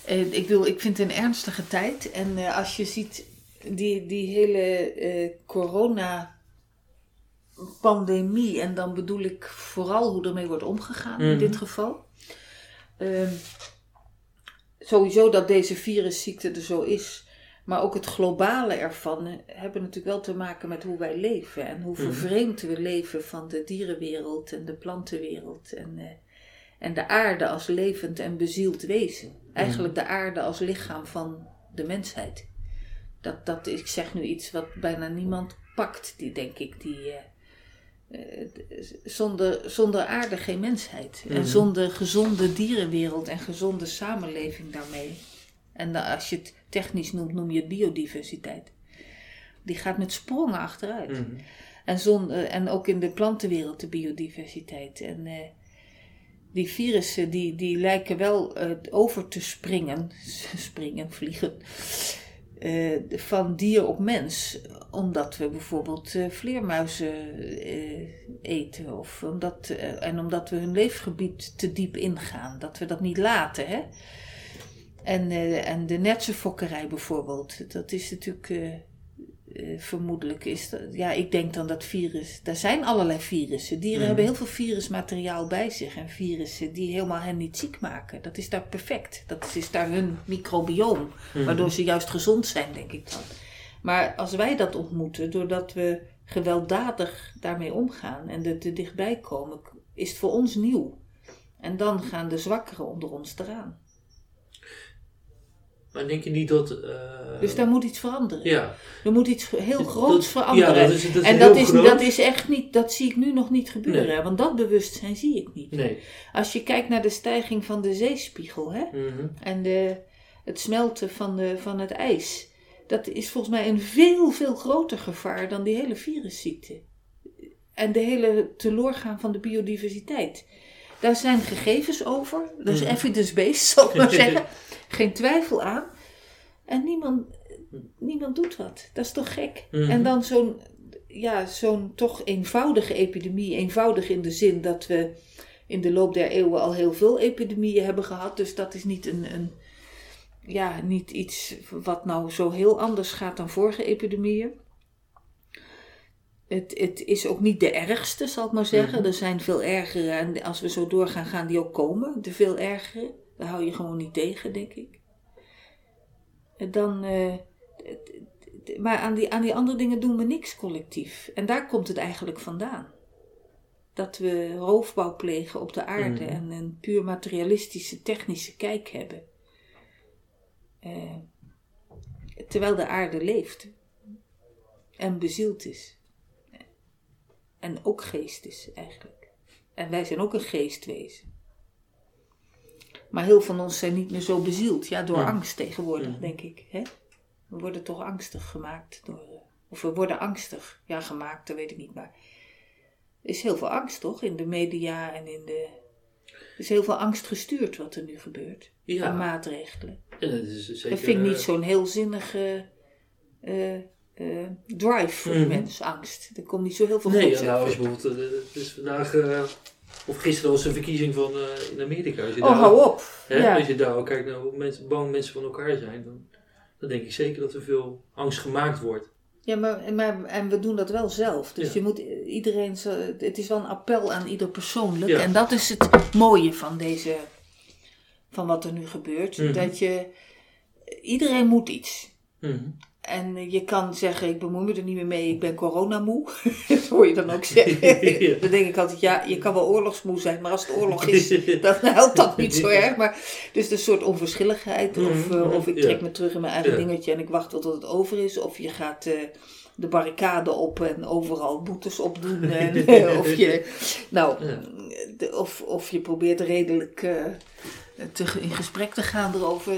Eh, ik, bedoel, ik vind het een ernstige tijd. En eh, als je ziet die, die hele eh, corona-pandemie, en dan bedoel ik vooral hoe ermee wordt omgegaan in Mhm. dit geval. Ehm, sowieso dat deze virusziekte er zo is, Maar ook het globale ervan eh, hebben natuurlijk wel te maken met hoe wij leven. En hoe Mhm. vervreemd we leven van de dierenwereld en de plantenwereld. En, eh, en de aarde als levend en bezield wezen. Eigenlijk de aarde als lichaam van de mensheid. Dat, dat, ik zeg nu iets wat bijna niemand pakt, die denk ik. Die, eh, zonder, zonder aarde geen mensheid. En Mhm. zonder gezonde dierenwereld en gezonde samenleving daarmee. En als je het technisch noemt, noem je het biodiversiteit. Die gaat met sprongen achteruit. Mhm. En, zon, eh, en ook in de plantenwereld de biodiversiteit. En eh, die virussen die, die lijken wel eh, over te springen, springen, vliegen, van dier op mens. Omdat we bijvoorbeeld vleermuizen eten. Of omdat, en omdat we hun leefgebied te diep ingaan. Dat we dat niet laten. Hè? En, eh, en de netse fokkerij bijvoorbeeld. Dat is natuurlijk... eh, eh, vermoedelijk is dat, ja, ik denk dan dat virus, er zijn allerlei virussen. Dieren Mhm. hebben heel veel virusmateriaal bij zich en virussen die helemaal hen niet ziek maken. Dat is daar perfect. Dat is daar hun microbioom, Mhm. waardoor ze juist gezond zijn, denk ik dan. Maar als wij dat ontmoeten, doordat we gewelddadig daarmee omgaan en er te dichtbij komen, is het voor ons nieuw. En dan gaan de zwakkeren onder ons eraan. Maar denk je niet dat... eh, Dus daar moet iets veranderen. Ja. Er moet iets heel groots dat- veranderen. Ja, dat is, dat is en dat is, groot. dat is echt niet, dat zie ik nu nog niet gebeuren. Nee. Want dat bewustzijn zie ik niet. Nee. Als je kijkt naar de stijging van de zeespiegel hè, Mhm. en de, het smelten van, de, van het ijs. Dat is volgens mij een veel, veel groter gevaar dan die hele virusziekte. En de hele teloorgaan van de biodiversiteit. Daar zijn gegevens over. Dat is Mhm. evidence-based, zal ik maar zeggen. Geen twijfel aan. En niemand, niemand doet wat. Dat is toch gek? Mhm. En dan zo'n ja, zo'n toch eenvoudige epidemie. Eenvoudig in de zin dat we in de loop der eeuwen al heel veel epidemieën hebben gehad. Dus dat is niet, een, een, ja, niet iets wat nou zo heel anders gaat dan vorige epidemieën. Het, het is ook niet de ergste, zal ik maar zeggen. Mhm. Er zijn veel ergere. En als we zo doorgaan, gaan die ook komen. De veel ergere. Daar hou je gewoon niet tegen, denk ik. En dan, eh, maar aan die, aan die andere dingen doen we niks collectief. En daar komt het eigenlijk vandaan. Dat we roofbouw plegen op de aarde Mhm. en een puur materialistische, technische kijk hebben. Eh, terwijl de aarde leeft en bezield is. En ook geest is eigenlijk. En wij zijn ook een geestwezen. Maar heel veel van ons zijn niet meer zo bezield. Ja, door Ja. angst tegenwoordig, denk ik. Hè? We worden toch angstig gemaakt. Door, eh, of we worden angstig. Ja, gemaakt, dat weet ik niet. Maar er is heel veel angst, toch? In de media en in de... Er is heel veel angst gestuurd wat er nu gebeurt. Ja. Van maatregelen. Ja, dat is zeker... Dat vind ik niet eh, zo'n heel zinnige eh, drive voor de Mhm. mens, angst. Er komt niet zo heel veel Nee, ja, nou, als bijvoorbeeld... het is vandaag... of gisteren was een verkiezing van eh, in Amerika. Als je Oh, daar, hou op. Hè, ja. Als je daar ook kijkt naar hoe mensen, bang mensen van elkaar zijn, dan, dan denk ik zeker dat er veel angst gemaakt wordt. Ja, maar, maar, en we doen dat wel zelf. Dus Ja. je moet iedereen, zo, het is wel een appel aan ieder persoonlijk. Ja. En dat is het mooie van deze, van wat er nu gebeurt. Mhm. Dat je, iedereen moet iets. Mhm. En je kan zeggen, ik bemoei me er niet meer mee, ik ben coronamoe. dat hoor je dan ook zeggen. Ja. Dan denk ik altijd, ja, je kan wel oorlogsmoe zijn, maar als het oorlog is, dan helpt dat niet zo erg. Maar, dus een soort onverschilligheid. Of, Mhm, eh, of ik ja. trek me terug in mijn eigen Ja. dingetje en ik wacht tot het over is. Of je gaat eh, de barricade op en overal boetes opdoen. En, eh, of, je, nou, de- of, of je probeert redelijk te, in gesprek te gaan erover.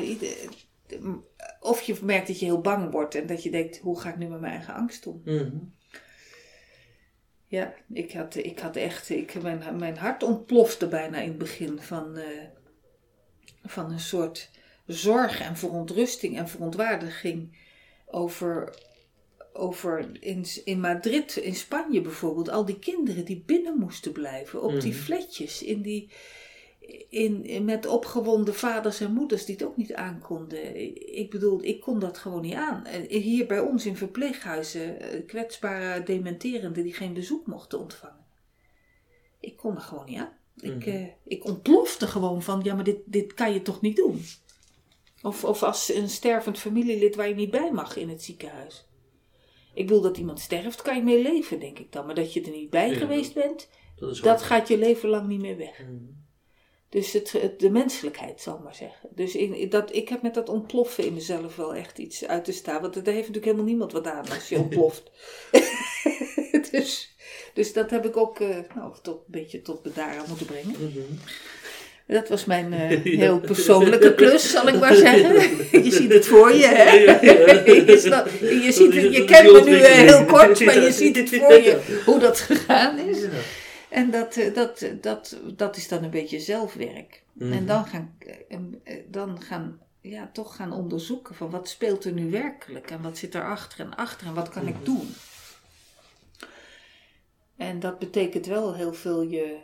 Of je merkt dat je heel bang wordt en dat je denkt, hoe ga ik nu met mijn eigen angst om? Mhm. Ja, ik had, ik had echt, ik, mijn, mijn hart ontplofte bijna in het begin van, eh, van een soort zorg en verontrusting en verontwaardiging over, over in, in Madrid, in Spanje bijvoorbeeld, al die kinderen die binnen moesten blijven op die Mhm. flatjes, in die, in, in- met opgewonden vaders en moeders die het ook niet aankonden. Ik bedoel, ik kon dat gewoon niet aan. Hier bij ons in verpleeghuizen, eh, kwetsbare dementerenden die geen bezoek mochten ontvangen. Ik kon er gewoon niet aan. Ik, Mhm. eh, ik ontplofte gewoon van, ja, maar dit, dit kan je toch niet doen? Of, of als een stervend familielid waar je niet bij mag in het ziekenhuis. Ik wil dat iemand sterft, kan je mee leven, denk ik dan. Maar dat je er niet bij Ja. geweest bent, Dat gaat je leven lang niet meer weg. Mm. Dus het, het- de menselijkheid, zal ik maar zeggen. Dus ik, dat, ik heb met dat ontploffen in mezelf wel echt iets uit te staan. Want daar heeft natuurlijk helemaal niemand wat aan als je ontploft. dus, dus dat heb ik ook eh, nou, tot, een beetje tot bedaren moeten brengen. Mhm. Dat was mijn eh, heel persoonlijke klus, zal ik maar zeggen. Je ziet het voor je, hè? Je, snap- je, ziet het, je kent me nu eh, heel kort, maar je ziet het voor je hoe dat gegaan is. En dat, eh, dat, dat, dat is dan een beetje zelfwerk. Mhm. En dan gaan, eh, eh, dan gaan, ja, toch gaan onderzoeken van wat speelt er nu werkelijk en wat zit erachter en achter en wat kan ik doen. En dat betekent wel heel veel je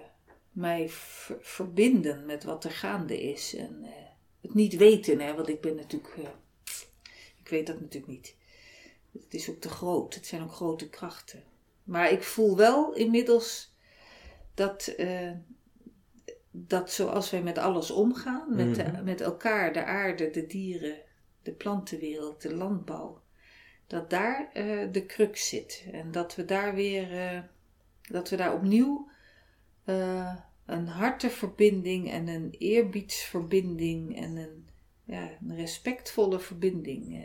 mij ver- verbinden met wat er gaande is. En eh, het niet weten, hè, want ik ben natuurlijk, eh, ik weet dat natuurlijk niet. Het is ook te groot, het zijn ook grote krachten. Maar ik voel wel inmiddels dat, eh, dat zoals wij met alles omgaan, met, de- Mhm. met elkaar, de aarde, de dieren, de plantenwereld, de landbouw, dat daar eh, de crux zit. En dat we daar weer, eh, dat we daar opnieuw eh, een harteverbinding en een eerbiedsverbinding en een, ja, een respectvolle verbinding. eh,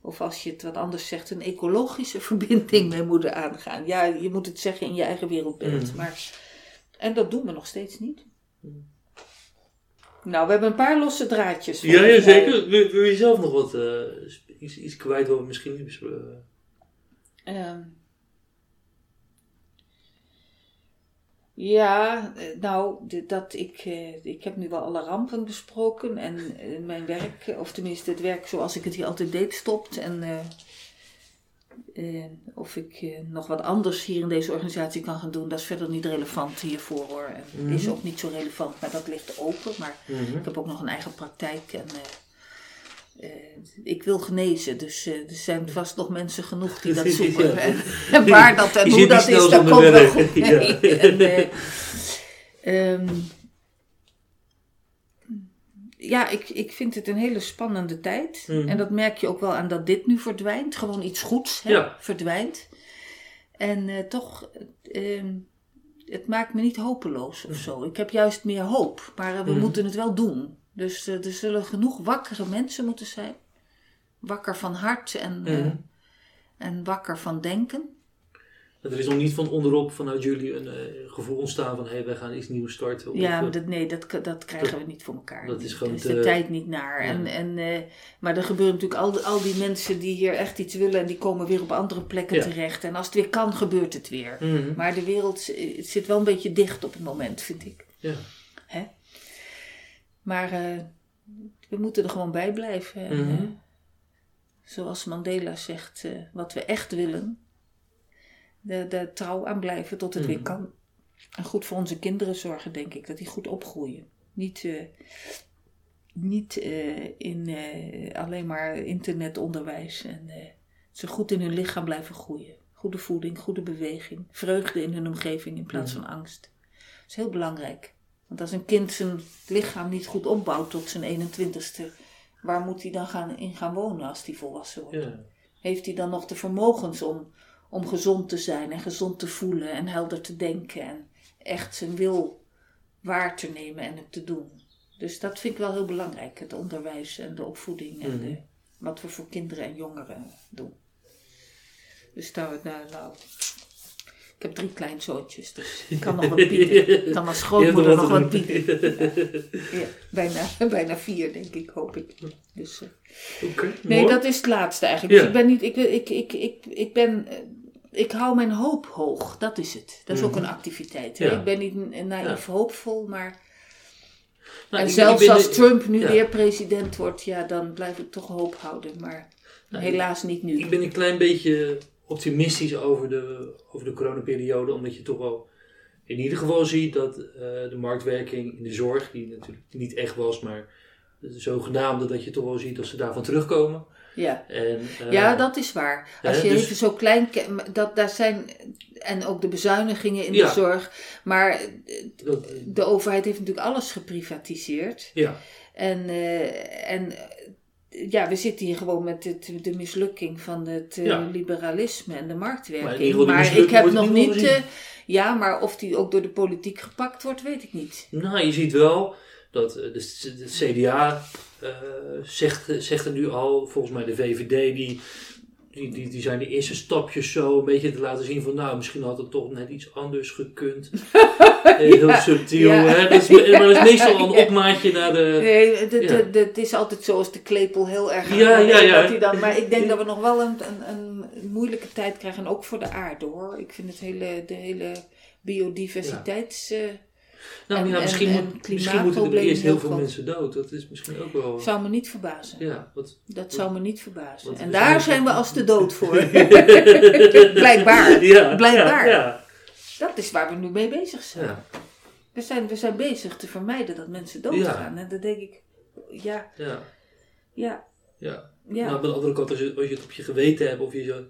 of als je het wat anders zegt, een ecologische verbinding mee moeten aangaan. Ja, je moet het zeggen in je eigen wereldbeeld. Mm. Maar, en dat doen we nog steeds niet. Nou, we hebben een paar losse draadjes. Ja, ja, zeker. Wil, wil je zelf nog wat eh, iets, iets kwijt wat we misschien niet besproken Ehm. ja, eh, nou, dat ik, eh, ik heb nu wel alle rampen besproken en mijn werk, of tenminste het werk zoals ik het hier altijd deed, stopt. En eh, of ik eh, nog wat anders hier in deze organisatie kan gaan doen, dat is verder niet relevant hiervoor hoor. En Mhm. is ook niet zo relevant, maar dat ligt open. Maar Mhm. ik heb ook nog een eigen praktijk en eh, ik wil genezen. Dus er zijn vast nog mensen genoeg die dat zoeken. Ja. En, waar dat en hoe dat is, dat komt wel goed Ja. mee. En, eh, ehm, ja, ik, ik vind het een hele spannende tijd. Mhm. En dat merk je ook wel aan dat dit nu verdwijnt. Gewoon iets goeds hè, Ja. verdwijnt. En eh, toch, ehm, het maakt me niet hopeloos of zo. Ik heb juist meer hoop. Maar eh, we Mhm. moeten het wel doen. Dus eh, er zullen genoeg wakkere mensen moeten zijn. Wakker van hart en, Mhm. en wakker van denken. Er is nog niet van onderop vanuit jullie een eh, gevoel ontstaan van hé, wij gaan iets nieuws starten. Of, Ja, eh, maar dat, nee, dat, dat krijgen we niet voor elkaar. dat is gewoon Er is de tijd niet naar. Ja. En, en, eh, maar er gebeuren natuurlijk al, die- al die mensen die hier echt iets willen... en die komen weer op andere plekken Ja. terecht. En als het weer kan, gebeurt het weer. Mhm. Maar de wereld het zit wel een beetje dicht op het moment, vind ik. Ja. Hè? Maar we moeten er gewoon bij blijven. En, Mhm. zoals Mandela zegt, wat we echt willen... De, de trouw aan blijven tot het weer Mhm. kan. En goed voor onze kinderen zorgen, denk ik. Dat die goed opgroeien. Niet, eh, niet eh, in eh, alleen maar internetonderwijs. En ze goed in hun lichaam blijven groeien. Goede voeding, goede beweging. Vreugde in hun omgeving in plaats van angst. Dat is heel belangrijk. Want als een kind zijn lichaam niet goed opbouwt tot zijn 21ste... waar moet hij dan gaan, in gaan wonen als hij volwassen wordt? Ja. Heeft hij dan nog de vermogens om, om gezond te zijn en gezond te voelen en helder te denken en echt zijn wil waar te nemen en het te doen? Dus dat vind ik wel heel belangrijk, het onderwijs en de opvoeding en Mhm. de, wat we voor kinderen en jongeren doen. Dus daar, nou, nou, ik heb drie kleinzoontjes, dus ik kan nog wat bieden. Ik kan als grootmoeder nog wat bieden. Ja, bijna, bijna vier, denk ik, hoop ik. Dus, eh, Nee, mooi. dat is het laatste eigenlijk. Ja. Dus ik ben niet, ik, ik, ik, ik, ik ben, eh, ik hou mijn hoop hoog. Dat is het. Dat is ook Mhm. een activiteit. Ja. Ik ben niet een naïef hoopvol, maar Nou, en ik- zelfs ik als de- Trump nu ja. weer president wordt, ja, dan blijf ik toch hoop houden. Maar Nou, helaas niet nu. Ik ben een klein beetje optimistisch over de, over de coronaperiode, omdat je toch wel in ieder geval ziet dat eh, de marktwerking in de zorg, die natuurlijk niet echt was, maar de zogenaamde, dat je toch wel ziet dat ze daarvan terugkomen. Ja. En, eh, ja, dat is waar. Als hè, je dus- even zo klein... Dat, daar zijn, en ook de bezuinigingen in Ja. de zorg. Maar dat- de overheid heeft natuurlijk alles geprivatiseerd. ja, En, eh, en ja, we zitten hier gewoon met het, de mislukking van het eh, Ja. liberalisme en de Maar in marktwerking. die Maar, ik heb nog niet. ja, maar of die ook door de politiek gepakt wordt, weet ik niet. Nou, je ziet wel dat eh, de, de CDA eh, zegt, zegt er nu al, volgens mij de VVD, die, die, die, die zijn de eerste stapjes zo een beetje te laten zien van, nou, misschien had het toch net iets anders gekund. Eh, Heel subtiel, ja. hè? Dat is, maar dat is meestal een opmaatje naar de... Nee, het- het- ja. is altijd zo als de klepel heel erg. Ja, ja, ja. dat hij dan, maar ik denk dat we nog wel een, een, een moeilijke tijd krijgen. En ook voor de aarde hoor. Ik vind het hele, de hele biodiversiteits. Nou en- ja, en- misschien, en moet, misschien moeten er eerst heel veel mensen dood. Dat is misschien ook wel... zou me niet verbazen. Ja, wat... Dat zou me niet verbazen. En daar zijn- we als de dood voor. Blijkbaar. Ja, Blijkbaar. Ja, Dat is waar we nu mee bezig zijn. ja, We, zijn we zijn bezig te vermijden dat mensen doodgaan. En dan denk ik, ja, ja, ja, ja. Maar aan de andere kant, als je, als je het op je geweten hebt, of je zo,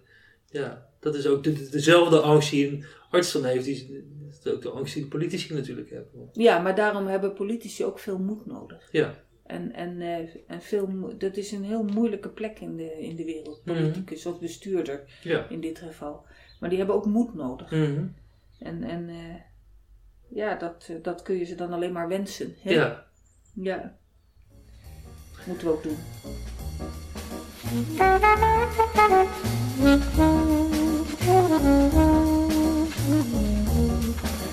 ja, dat is ook de, de- dezelfde angst die een arts dan heeft, die, dat is ook de angst die de politici natuurlijk hebben. ja, maar daarom hebben politici ook veel moed nodig. Ja, En, en, eh, en veel, dat is een heel moeilijke plek in de, in de wereld. Mhm. Politicus of bestuurder ja. in dit geval. Maar die hebben ook moed nodig. Mhm. En, en eh, ja, dat, dat kun je ze dan alleen maar wensen. Hè? Ja. ja. Moeten we ook doen.